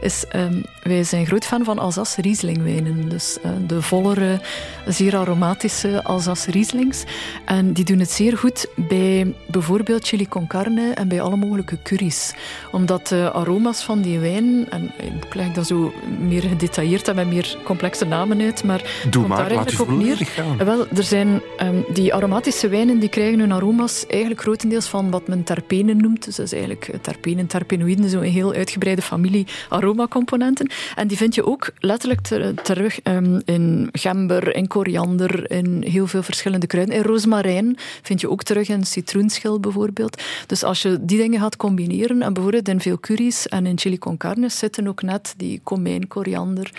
is ehm, wij zijn groot fan van Alsace Rieslingwijnen. Dus eh, de vollere, zeer aromatische Alsace Rieslings. En die doen het zeer goed bij bijvoorbeeld chili con carne en bij alle mogelijke curry's. Omdat de aroma's van die wijn, en ik leg dat zo meer gedetailleerd en met meer complexe namen uit, maar Doe komt maar, daar eigenlijk op neer. volledig gaan. Eh, Wel, er zijn ehm, die aromatische wijnen die krijgen hun aroma's eigenlijk grotendeels van wat men terpenen noemt. Dus dat is eigenlijk eh, terpenen, terpenoïden, zo'n heel uitgebreide familie aromacomponenten. En die vind je ook letterlijk ter- terug ehm, in gember, in koriander, in heel veel verschillende kruiden. In rozemarijn vind je ook terug in citroenschil bijvoorbeeld. Dus als je die dingen gaat combineren, en bijvoorbeeld in veel curry's en in chili con carne zitten ook net die komijn, koriander,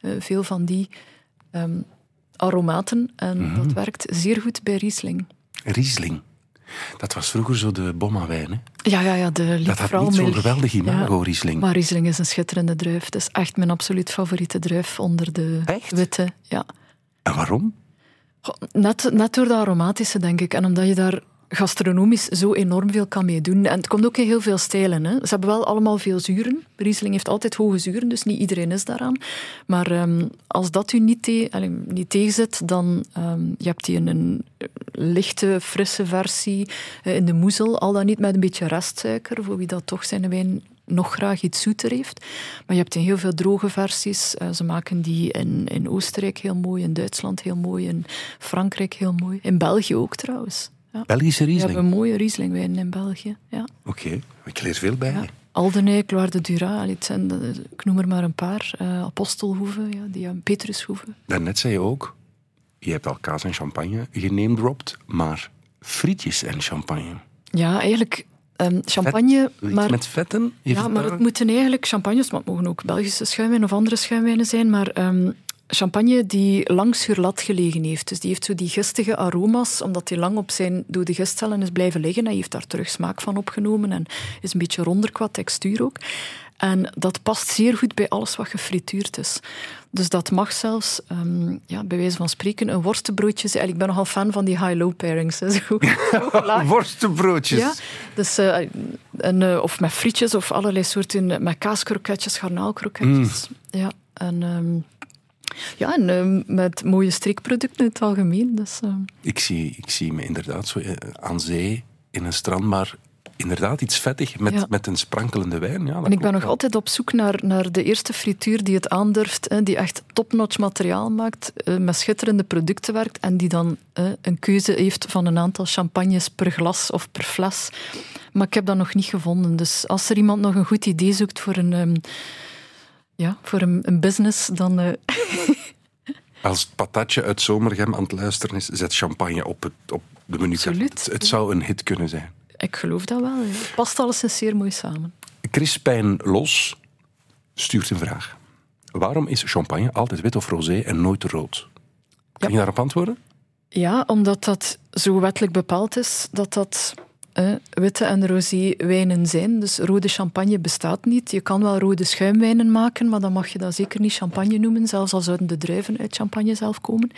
eh, veel van die ehm, aromaten. En dat werkt zeer goed bij Riesling. Riesling. Dat was vroeger zo de bomma-wijn. Hè? Ja, ja, ja, de Dat had niet zo'n geweldig imago, Ja. Riesling. Maar Riesling is een schitterende druif. Het is echt mijn absoluut favoriete druif onder de Echt? witte. Ja. En waarom? Net, net door de aromatische, denk ik. En omdat je daar gastronomisch zo enorm veel kan mee doen. En het komt ook in heel veel stijlen. Hè. Ze hebben wel allemaal veel zuren. Riesling heeft altijd hoge zuren, dus niet iedereen is daaraan. Maar ehm, als dat u niet, te, niet tegenzit, dan ehm, je hebt die een lichte, frisse versie eh, in de moezel. Al dan niet met een beetje restsuiker, voor wie dat toch zijn wijn nog graag iets zoeter heeft. Maar je hebt in heel veel droge versies. Eh, ze maken die in, in Oostenrijk heel mooi, in Duitsland heel mooi, in Frankrijk heel mooi. In België ook trouwens. Ja. Belgische We Riesling. hebben mooie Rieslingwijnen in België. Ja. Oké, ik leer veel bij. Ja. Aldenijk, Loire de Dura, ik noem er maar een paar. Eh Apostelhoeve, ja, die hebben Petrushoeve. Daarnet zei je ook, je hebt al kaas en champagne genamedropt, maar frietjes en champagne. Ja, eigenlijk ehm, champagne, maar... met vetten? Ja, maar het moeten eigenlijk champagnes, maar het mogen ook Belgische schuimwijnen of andere schuimwijnen zijn, maar ehm, champagne die lang sur lat gelegen heeft. Dus die heeft zo die gistige aroma's, omdat die lang op zijn dode gistcellen is blijven liggen. Hij heeft daar terug smaak van opgenomen en is een beetje ronder qua textuur ook. En dat past zeer goed bij alles wat gefrituurd is. Dus dat mag zelfs, ehm, ja, bij wijze van spreken, een worstenbroodje zijn. Ik ben nogal fan van die high-low pairings. hè, *laughs* Zo, zo laag. Worstenbroodjes. Ja, dus, en, eh, of met frietjes of allerlei soorten, met kaaskroketjes, garnaalkroketjes. Ja, en, ehm, ja, en ehm, met mooie streekproducten in het algemeen. Dus, ehm, Ik, zie, ik zie me inderdaad zo eh, aan zee in een strand, maar inderdaad iets vettig met, Ja. met een sprankelende wijn. Ja, en ik ben nog wel. altijd op zoek naar, naar de eerste frituur die het aandurft, hè, die echt topnotch materiaal maakt, eh, met schitterende producten werkt en die dan eh, een keuze heeft van een aantal champagnes per glas of per fles. Maar ik heb dat nog niet gevonden. Dus als er iemand nog een goed idee zoekt voor een, ehm, ja, voor een, een business, dan... eh, *laughs* Als het patatje uit Zomergem aan het luisteren is, zet champagne op, het, op de menu. Absoluut, Het, het zou een hit kunnen zijn. ik geloof dat wel. Het past alleszins zeer mooi samen. Crispijn Los stuurt een vraag. Waarom is champagne altijd wit of rosé en nooit rood? Kan Ja. je daarop antwoorden? Ja, omdat dat zo wettelijk bepaald is dat dat eh, witte en rosé wijnen zijn. Dus rode champagne bestaat niet. Je kan wel rode schuimwijnen maken, maar dan mag je dat zeker niet champagne noemen, zelfs al zouden de druiven uit champagne zelf komen.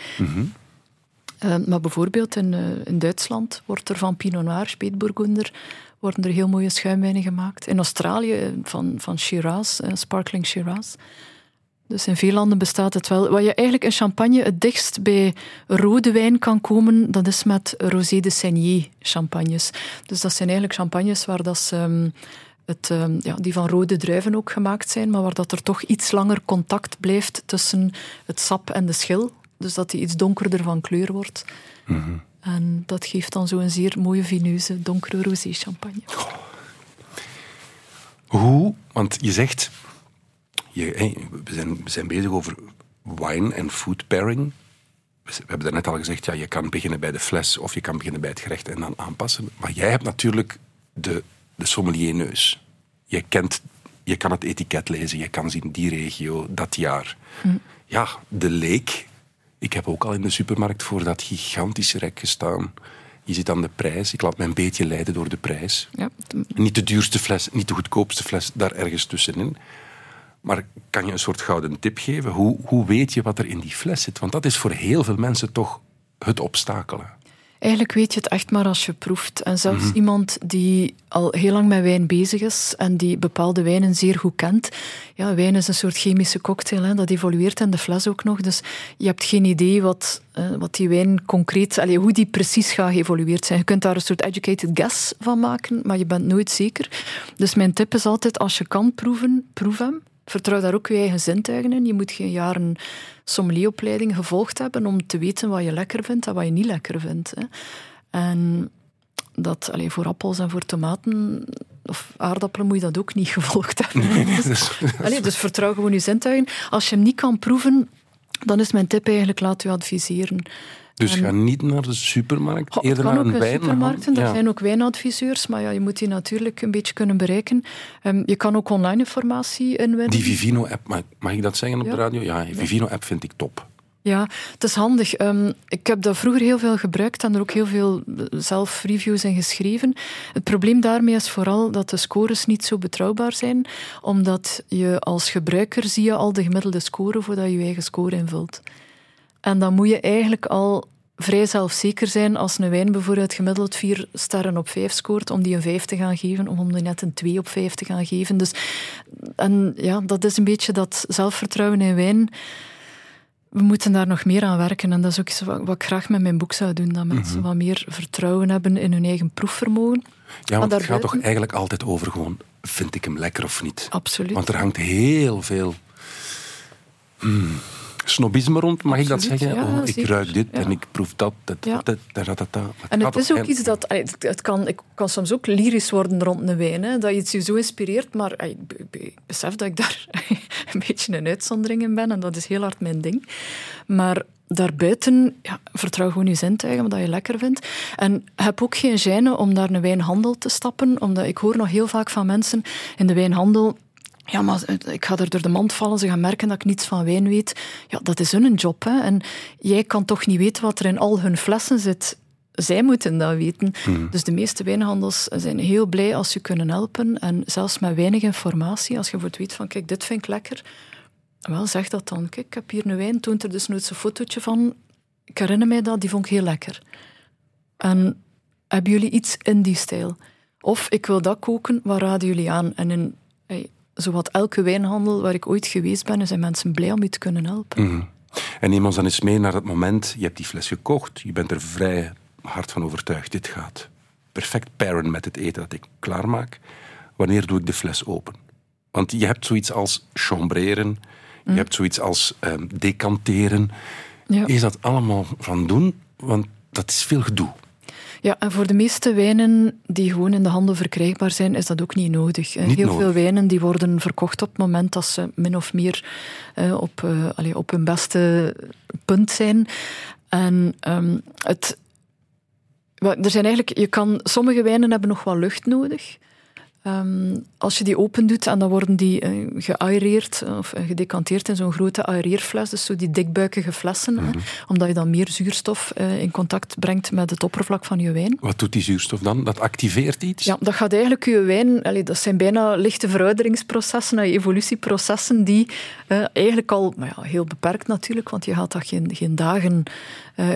Eh, maar bijvoorbeeld in, eh, in Duitsland wordt er van Pinot Noir, Spätburgunder, worden er heel mooie schuimwijnen gemaakt. In Australië eh, van, van Shiraz, eh, sparkling Shiraz. Dus in veel landen bestaat het wel. Wat je eigenlijk in champagne het dichtst bij rode wijn kan komen, dat is met Rosé de Seigneur champagnes. Dus dat zijn eigenlijk champagnes waar dat ze, ehm, het, ehm, ja, die van rode druiven ook gemaakt zijn, maar waar dat er toch iets langer contact blijft tussen het sap en de schil. Dus dat die iets donkerder van kleur wordt. En dat geeft dan zo een zeer mooie vineuze, donkere rosé champagne. Hoe? Want je zegt, je, we, zijn, we zijn bezig over wine en food pairing. We hebben daarnet al gezegd, ja, je kan beginnen bij de fles of je kan beginnen bij het gerecht en dan aanpassen. Maar jij hebt natuurlijk de, de sommelier-neus. Je, kent, je kan het etiket lezen, je kan zien die regio, dat jaar. Ja, de leek. Ik heb ook al in de supermarkt voor dat gigantische rek gestaan. Je ziet aan de prijs. Ik laat me een beetje leiden door de prijs. Ja, Niet de duurste fles, niet de goedkoopste fles, daar ergens tussenin. Maar kan je een soort gouden tip geven? Hoe, hoe weet je wat er in die fles zit? Want dat is voor heel veel mensen toch het obstakelen. Eigenlijk weet je het echt maar als je proeft. En zelfs iemand die al heel lang met wijn bezig is en die bepaalde wijnen zeer goed kent. Ja, wijn is een soort chemische cocktail, hè, dat evolueert in de fles ook nog. Dus je hebt geen idee wat, eh, wat die wijn concreet, allee, hoe die precies gaat geëvolueerd zijn. Je kunt daar een soort educated guess van maken, maar je bent nooit zeker. Dus mijn tip is altijd, als je kan proeven, proef hem. Vertrouw daar ook je eigen zintuigen in. Je moet geen jaren sommelieropleiding gevolgd hebben om te weten wat je lekker vindt en wat je niet lekker vindt. Hè. En dat, alleen voor appels en voor tomaten of aardappelen moet je dat ook niet *laughs* gevolgd hebben. Dus, Allee, dus vertrouw gewoon je zintuigen. Als je hem niet kan proeven, dan is mijn tip eigenlijk laat u adviseren. dus ga niet naar de supermarkt, Goh, eerder kan naar ook een in wijn. supermarkten, er Ja. zijn ook wijnadviseurs, maar ja, je moet die natuurlijk een beetje kunnen bereiken. Ehm, je kan ook online informatie inwinnen. Die Vivino-app, mag, mag ik dat zeggen op Ja. de radio? Ja, die Vivino-app vind ik top. Ja, het is handig. Ehm, ik heb dat vroeger heel veel gebruikt en er ook heel veel eh, zelf reviews in geschreven. Het probleem daarmee is vooral dat de scores niet zo betrouwbaar zijn, omdat je als gebruiker zie je al de gemiddelde score voordat je je eigen score invult. En dan moet je eigenlijk al vrij zelfzeker zijn als een wijn bijvoorbeeld gemiddeld vier sterren op vijf scoort, om die een vijf te gaan geven, om die net een twee op vijf te gaan geven. Dus, en ja, dat is een beetje dat zelfvertrouwen in wijn we moeten daar nog meer aan werken. En dat is ook iets wat, wat ik graag met mijn boek zou doen. Dat mensen wat meer vertrouwen hebben in hun eigen proefvermogen. Ja, want het gaat toch eigenlijk altijd over gewoon, vind ik hem lekker of niet? Absoluut. Want er hangt heel veel hmm, snobisme rond, mag ik dat zeggen? ja, oh, ik ruik dit Ja. en ik proef dat. dat, dat, dat, dat. En het is ook iets dat... Het het kan, ik kan soms ook lyrisch worden rond een wijn. Hè, dat je iets je zo inspireert. Maar ik besef dat ik daar *laughs* een beetje een uitzondering in ben. En dat is heel hard mijn ding. Maar daarbuiten, ja, vertrouw gewoon je zintuigen, wat je lekker vindt. En heb ook geen gêne om naar een wijnhandel te stappen. Omdat ik hoor nog heel vaak van mensen in de wijnhandel... Ja, maar ik ga er door de mand vallen. Ze gaan merken dat ik niets van wijn weet. Ja, dat is hun job. Hè. En jij kan toch niet weten wat er in al hun flessen zit. zij moeten dat weten. Hmm. Dus de meeste wijnhandels zijn heel blij als ze kunnen helpen. En zelfs met weinig informatie, als je bijvoorbeeld weet van, kijk, dit vind ik lekker. Wel, zeg dat dan. Kijk, ik heb hier een wijn, toont er dus nooit zo'n fotootje van. Ik herinner mij dat, die vond ik heel lekker. En hebben jullie iets in die stijl? Of ik wil dat koken, wat raden jullie aan? En in zowat elke wijnhandel waar ik ooit geweest ben, zijn mensen blij om je te kunnen helpen. Mhm. En neem ons dan eens mee naar dat moment, je hebt die fles gekocht, je bent er vrij hard van overtuigd, dit gaat perfect paren met het eten dat ik klaarmaak. Wanneer doe ik de fles open? Want je hebt zoiets als chambreren, je hebt zoiets als ehm, decanteren. Ja. Is dat allemaal van doen? Want dat is veel gedoe. Ja, en voor de meeste wijnen die gewoon in de handel verkrijgbaar zijn, is dat ook niet nodig. Niet Heel nodig. veel wijnen die worden verkocht op het moment dat ze min of meer eh, op, eh, allee, op hun beste punt zijn. En ehm, het, er zijn eigenlijk, je kan, sommige wijnen hebben nog wel lucht nodig. Ehm, als je die open doet en dan worden die eh, geaereerd eh, of eh, gedecanteerd in zo'n grote aereerfles, dus zo die dikbuikige flessen, hè, omdat je dan meer zuurstof in contact brengt met het oppervlak van je wijn. Wat doet die zuurstof dan? Dat activeert iets? Ja, dat gaat eigenlijk je wijn... allee, dat zijn bijna lichte verouderingsprocessen, evolutieprocessen die eigenlijk al... Maar ja, heel beperkt natuurlijk, want je gaat dat geen, geen dagen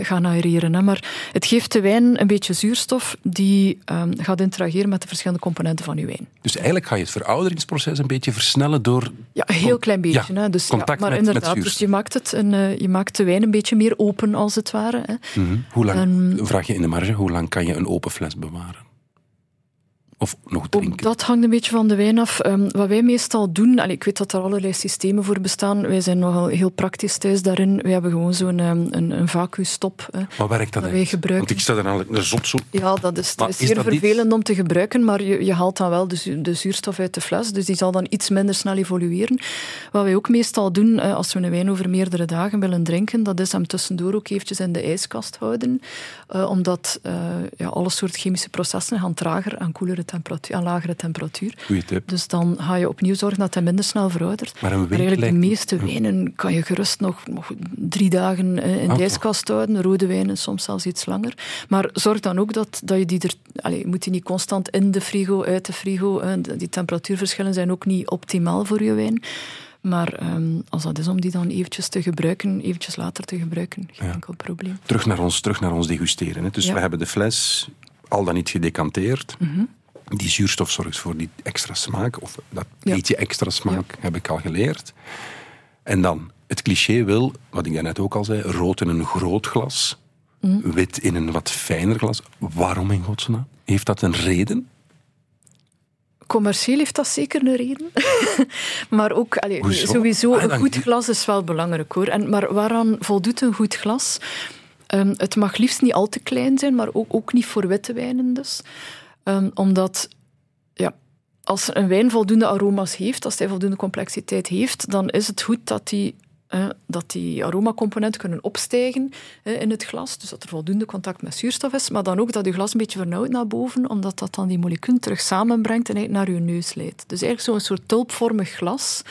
gaan aereren. Hè, maar het geeft de wijn een beetje zuurstof die ehm, gaat interageren met de verschillende componenten van je wijn. Dus eigenlijk ga je het verouderingsproces een beetje versnellen door... Ja, een heel klein beetje. ja, hè. Dus, ja, maar met- met inderdaad, dus je maakt, het een, eh, je maakt de wijn een beetje meer open, als het ware. Hè. Mhm. Hoe lang, Ehm, vraag je in de marge, hoe lang kan je een open fles bewaren? Of nog drinken? dat hangt een beetje van de wijn af. Ehm, wat wij meestal doen, allee, ik weet dat er allerlei systemen voor bestaan. Wij zijn nogal heel praktisch thuis daarin. We hebben gewoon zo'n ehm, een, een vacuumstop. Maar werkt dat wij gebruiken. Want ik sta er eigenlijk een zot zo... Ja, dat is, dat is zeer vervelend om te gebruiken, maar je, je haalt dan wel de, zu- de zuurstof uit de fles, dus die zal dan iets minder snel evolueren. Wat wij ook meestal doen, eh, als we een wijn over meerdere dagen willen drinken, dat is hem tussendoor ook eventjes in de ijskast houden, eh, omdat eh, ja, alle soorten chemische processen gaan trager aan, koelere temperatuur, aan lagere temperatuur. Goeie tip. Dus dan ga je opnieuw zorgen dat hij minder snel veroudert. Maar een eigenlijk de meeste wijnen kan je gerust nog, nog drie dagen eh, in Ah, de ijskast houden. Rode wijnen soms zelfs iets langer. Maar zorg dan ook dat, dat je die er... Allez, je moet die niet constant in de frigo, uit de frigo. eh, die temperatuurverschillen zijn ook niet optimaal voor je wijn. Maar ehm, als dat is om die dan eventjes te gebruiken, eventjes later te gebruiken, geen Ja. enkel probleem. Terug naar ons, terug naar ons degusteren. Hè. Dus Ja. we hebben de fles al dan niet gedecanteerd. Mhm. Die zuurstof zorgt voor die extra smaak, of dat Ja. beetje extra smaak, heb ik al geleerd. En dan, het cliché wil, wat ik daarnet ook al zei, rood in een groot glas, Mhm. wit in een wat fijner glas. Waarom in godsnaam? Heeft dat een reden? Commercieel heeft dat zeker een reden. *laughs* maar ook, allee, Hoezo? sowieso, Ah, een goed glas is wel belangrijk hoor. En, maar waaraan voldoet een goed glas? Ehm, het mag liefst niet al te klein zijn, maar ook, ook niet voor witte wijnen dus. Ehm, omdat, ja, als een wijn voldoende aroma's heeft, als hij voldoende complexiteit heeft, dan is het goed dat die, eh, dat die aromacomponenten kunnen opstijgen eh, in het glas. Dus dat er voldoende contact met zuurstof is, maar dan ook dat je glas een beetje vernauwt naar boven, omdat dat dan die moleculen terug samenbrengt en eigenlijk naar je neus leidt. Dus eigenlijk zo'n soort tulpvormig glas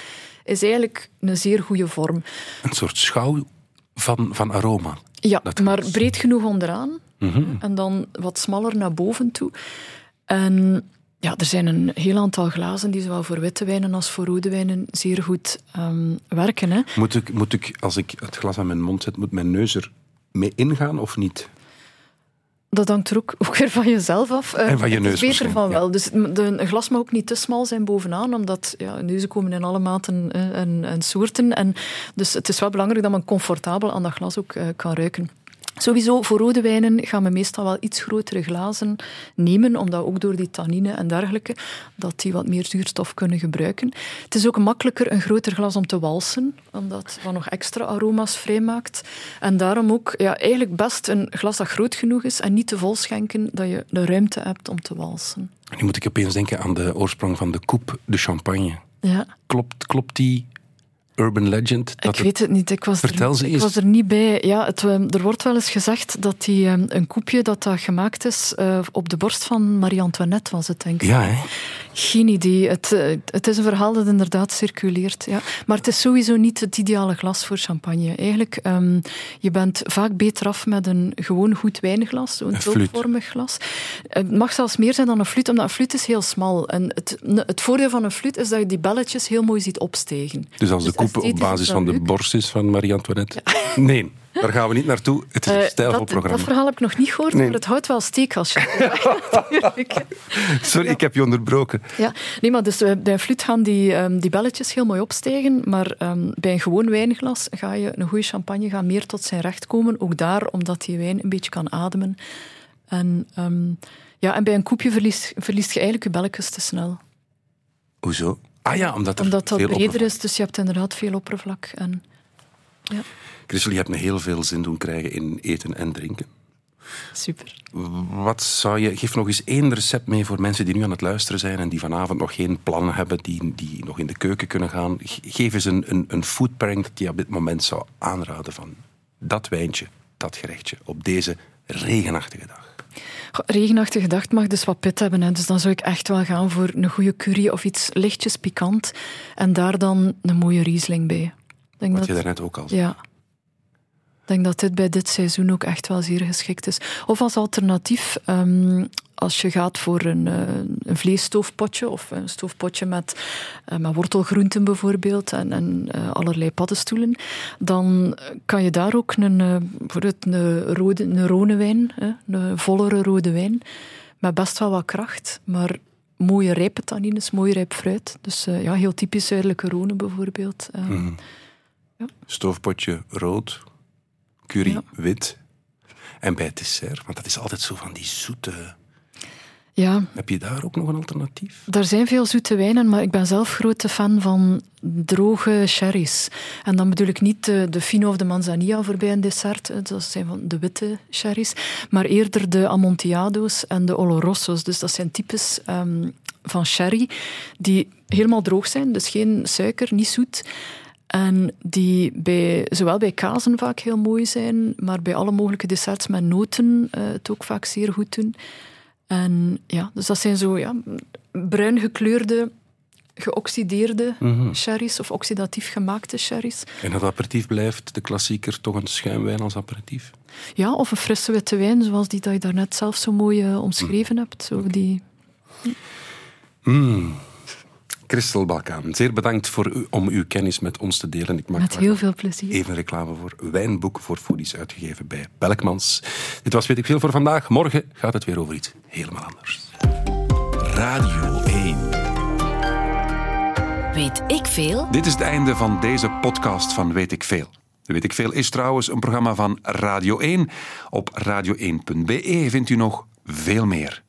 is eigenlijk een zeer goede vorm. Een soort schouw van, van aroma. Ja, maar breed genoeg onderaan Mhm. en dan wat smaller naar boven toe. En ja, er zijn een heel aantal glazen die zowel voor witte wijnen als voor rode wijnen zeer goed ehm, werken. Hè. Moet ik, moet ik, als ik het glas aan mijn mond zet, moet mijn neus er mee ingaan of niet? Dat hangt er ook, *laughs* ook weer van jezelf af. Eh, En van je neus beter van wel. Dus de, een glas mag ook niet te smal zijn bovenaan, omdat ja, neuzen komen in alle maten eh, en, en soorten. En dus het is wel belangrijk dat men comfortabel aan dat glas ook eh, kan ruiken. Sowieso, voor rode wijnen gaan we meestal wel iets grotere glazen nemen, omdat ook door die tannine en dergelijke, dat die wat meer zuurstof kunnen gebruiken. Het is ook makkelijker een groter glas om te walsen, omdat dat nog extra aroma's vrijmaakt. En daarom ook ja, eigenlijk best een glas dat groot genoeg is en niet te vol schenken, dat je de ruimte hebt om te walsen. Nu moet ik opeens denken aan de oorsprong van de coupe de champagne. Ja, Klopt, klopt die urban legend? Dat ik weet het niet. Ik was, Vertel er, ze ik eens. was er niet bij. Ja, het, eh, er wordt wel eens gezegd dat die, eh, een koepje dat dat gemaakt is eh, op de borst van Marie-Antoinette was het, denk ik. Ja, hè? Geen idee. Het, eh, het is een verhaal dat inderdaad circuleert. Ja. Maar het is sowieso niet het ideale glas voor champagne. Eigenlijk, um, je bent vaak beter af met een gewoon goed wijnglas, zo'n tulpvormig glas. Het mag zelfs meer zijn dan een fluit, omdat een fluit is heel smal. En het, het voordeel van een fluit is dat je die belletjes heel mooi ziet opstegen. Dus als de dus koep op basis van de borst is van Marie-Antoinette? Nee. Daar gaan we niet naartoe. Het is een uh, stijlvol dat, programma. Dat verhaal heb ik nog niet gehoord, maar het houdt wel steek als je... *laughs* Sorry, ik heb je onderbroken. Ja, nee, maar dus bij een fluit gaan die, um, die belletjes heel mooi opstijgen, maar um, bij een gewoon wijnglas ga je een goede champagne gaan meer tot zijn recht komen. Ook daar, omdat die wijn een beetje kan ademen. En, um, ja, en bij een koepje verliest, verliest je eigenlijk je belletjes te snel. Hoezo? Ah ja, omdat, omdat dat breder is, dus je hebt inderdaad veel oppervlak. En, ja. Christel, je hebt me heel veel zin doen krijgen in eten en drinken. Super. Wat zou je... Geef nog eens één recept mee voor mensen die nu aan het luisteren zijn en die vanavond nog geen plannen hebben, die, die nog in de keuken kunnen gaan. Geef eens een, een, een food pairing dat je op dit moment zou aanraden van dat wijntje, dat gerechtje, op deze regenachtige dag. regenachtige dag mag dus wat pit hebben. Hè. Dus dan zou ik echt wel gaan voor een goede curry of iets lichtjes pikant. En daar dan een mooie riesling bij. Denk wat dat, je daarnet ook al zei. Ja. Ik denk dat dit bij dit seizoen ook echt wel zeer geschikt is. Of als alternatief, um, als je gaat voor een, uh, een vleesstoofpotje of een stoofpotje met, uh, met wortelgroenten bijvoorbeeld en, en uh, allerlei paddenstoelen, dan kan je daar ook een, bijvoorbeeld een, rode, een rode wijn, een vollere rode wijn, met best wel wat kracht, maar mooie rijpe tannines, mooi rijp fruit. Dus ja, heel typisch zuidelijke Rhone bijvoorbeeld. Mm. Ja. Stoofpotje rood, curry wit. En bij het dessert, want dat is altijd zo van die zoete... Ja. Heb je daar ook nog een alternatief? Er zijn veel zoete wijnen, maar ik ben zelf grote fan van droge sherry's. En dan bedoel ik niet de, de Fino of de Manzanilla voor bij een dessert, dat zijn van de witte sherry's, maar eerder de Amontillado,'s en de Olorosos. Dus dat zijn types um, van sherry die helemaal droog zijn, dus geen suiker, niet zoet. En die bij, zowel bij kazen vaak heel mooi zijn, maar bij alle mogelijke desserts met noten uh, het ook vaak zeer goed doen. En ja, dus dat zijn zo ja, bruin gekleurde, geoxideerde mm sherry's of oxidatief gemaakte sherry's. En dat aperitief blijft de klassieker toch een schuimwijn als aperitief? Ja, of een frisse witte wijn, zoals die dat je daarnet zelf zo mooi uh, omschreven hebt. Zo die... Mm. Christel Balkaan, zeer bedankt voor u, om uw kennis met ons te delen. Ik maak met heel veel plezier. Even reclame voor Wijnboek voor Foodies, uitgegeven bij Belkmans. Dit was Weet ik Veel voor vandaag. Morgen gaat het weer over iets helemaal anders. Radio 1. Weet ik Veel? Dit is het einde van deze podcast van Weet ik Veel. Weet ik Veel is trouwens een programma van Radio 1. Op radio1.be vindt u nog veel meer.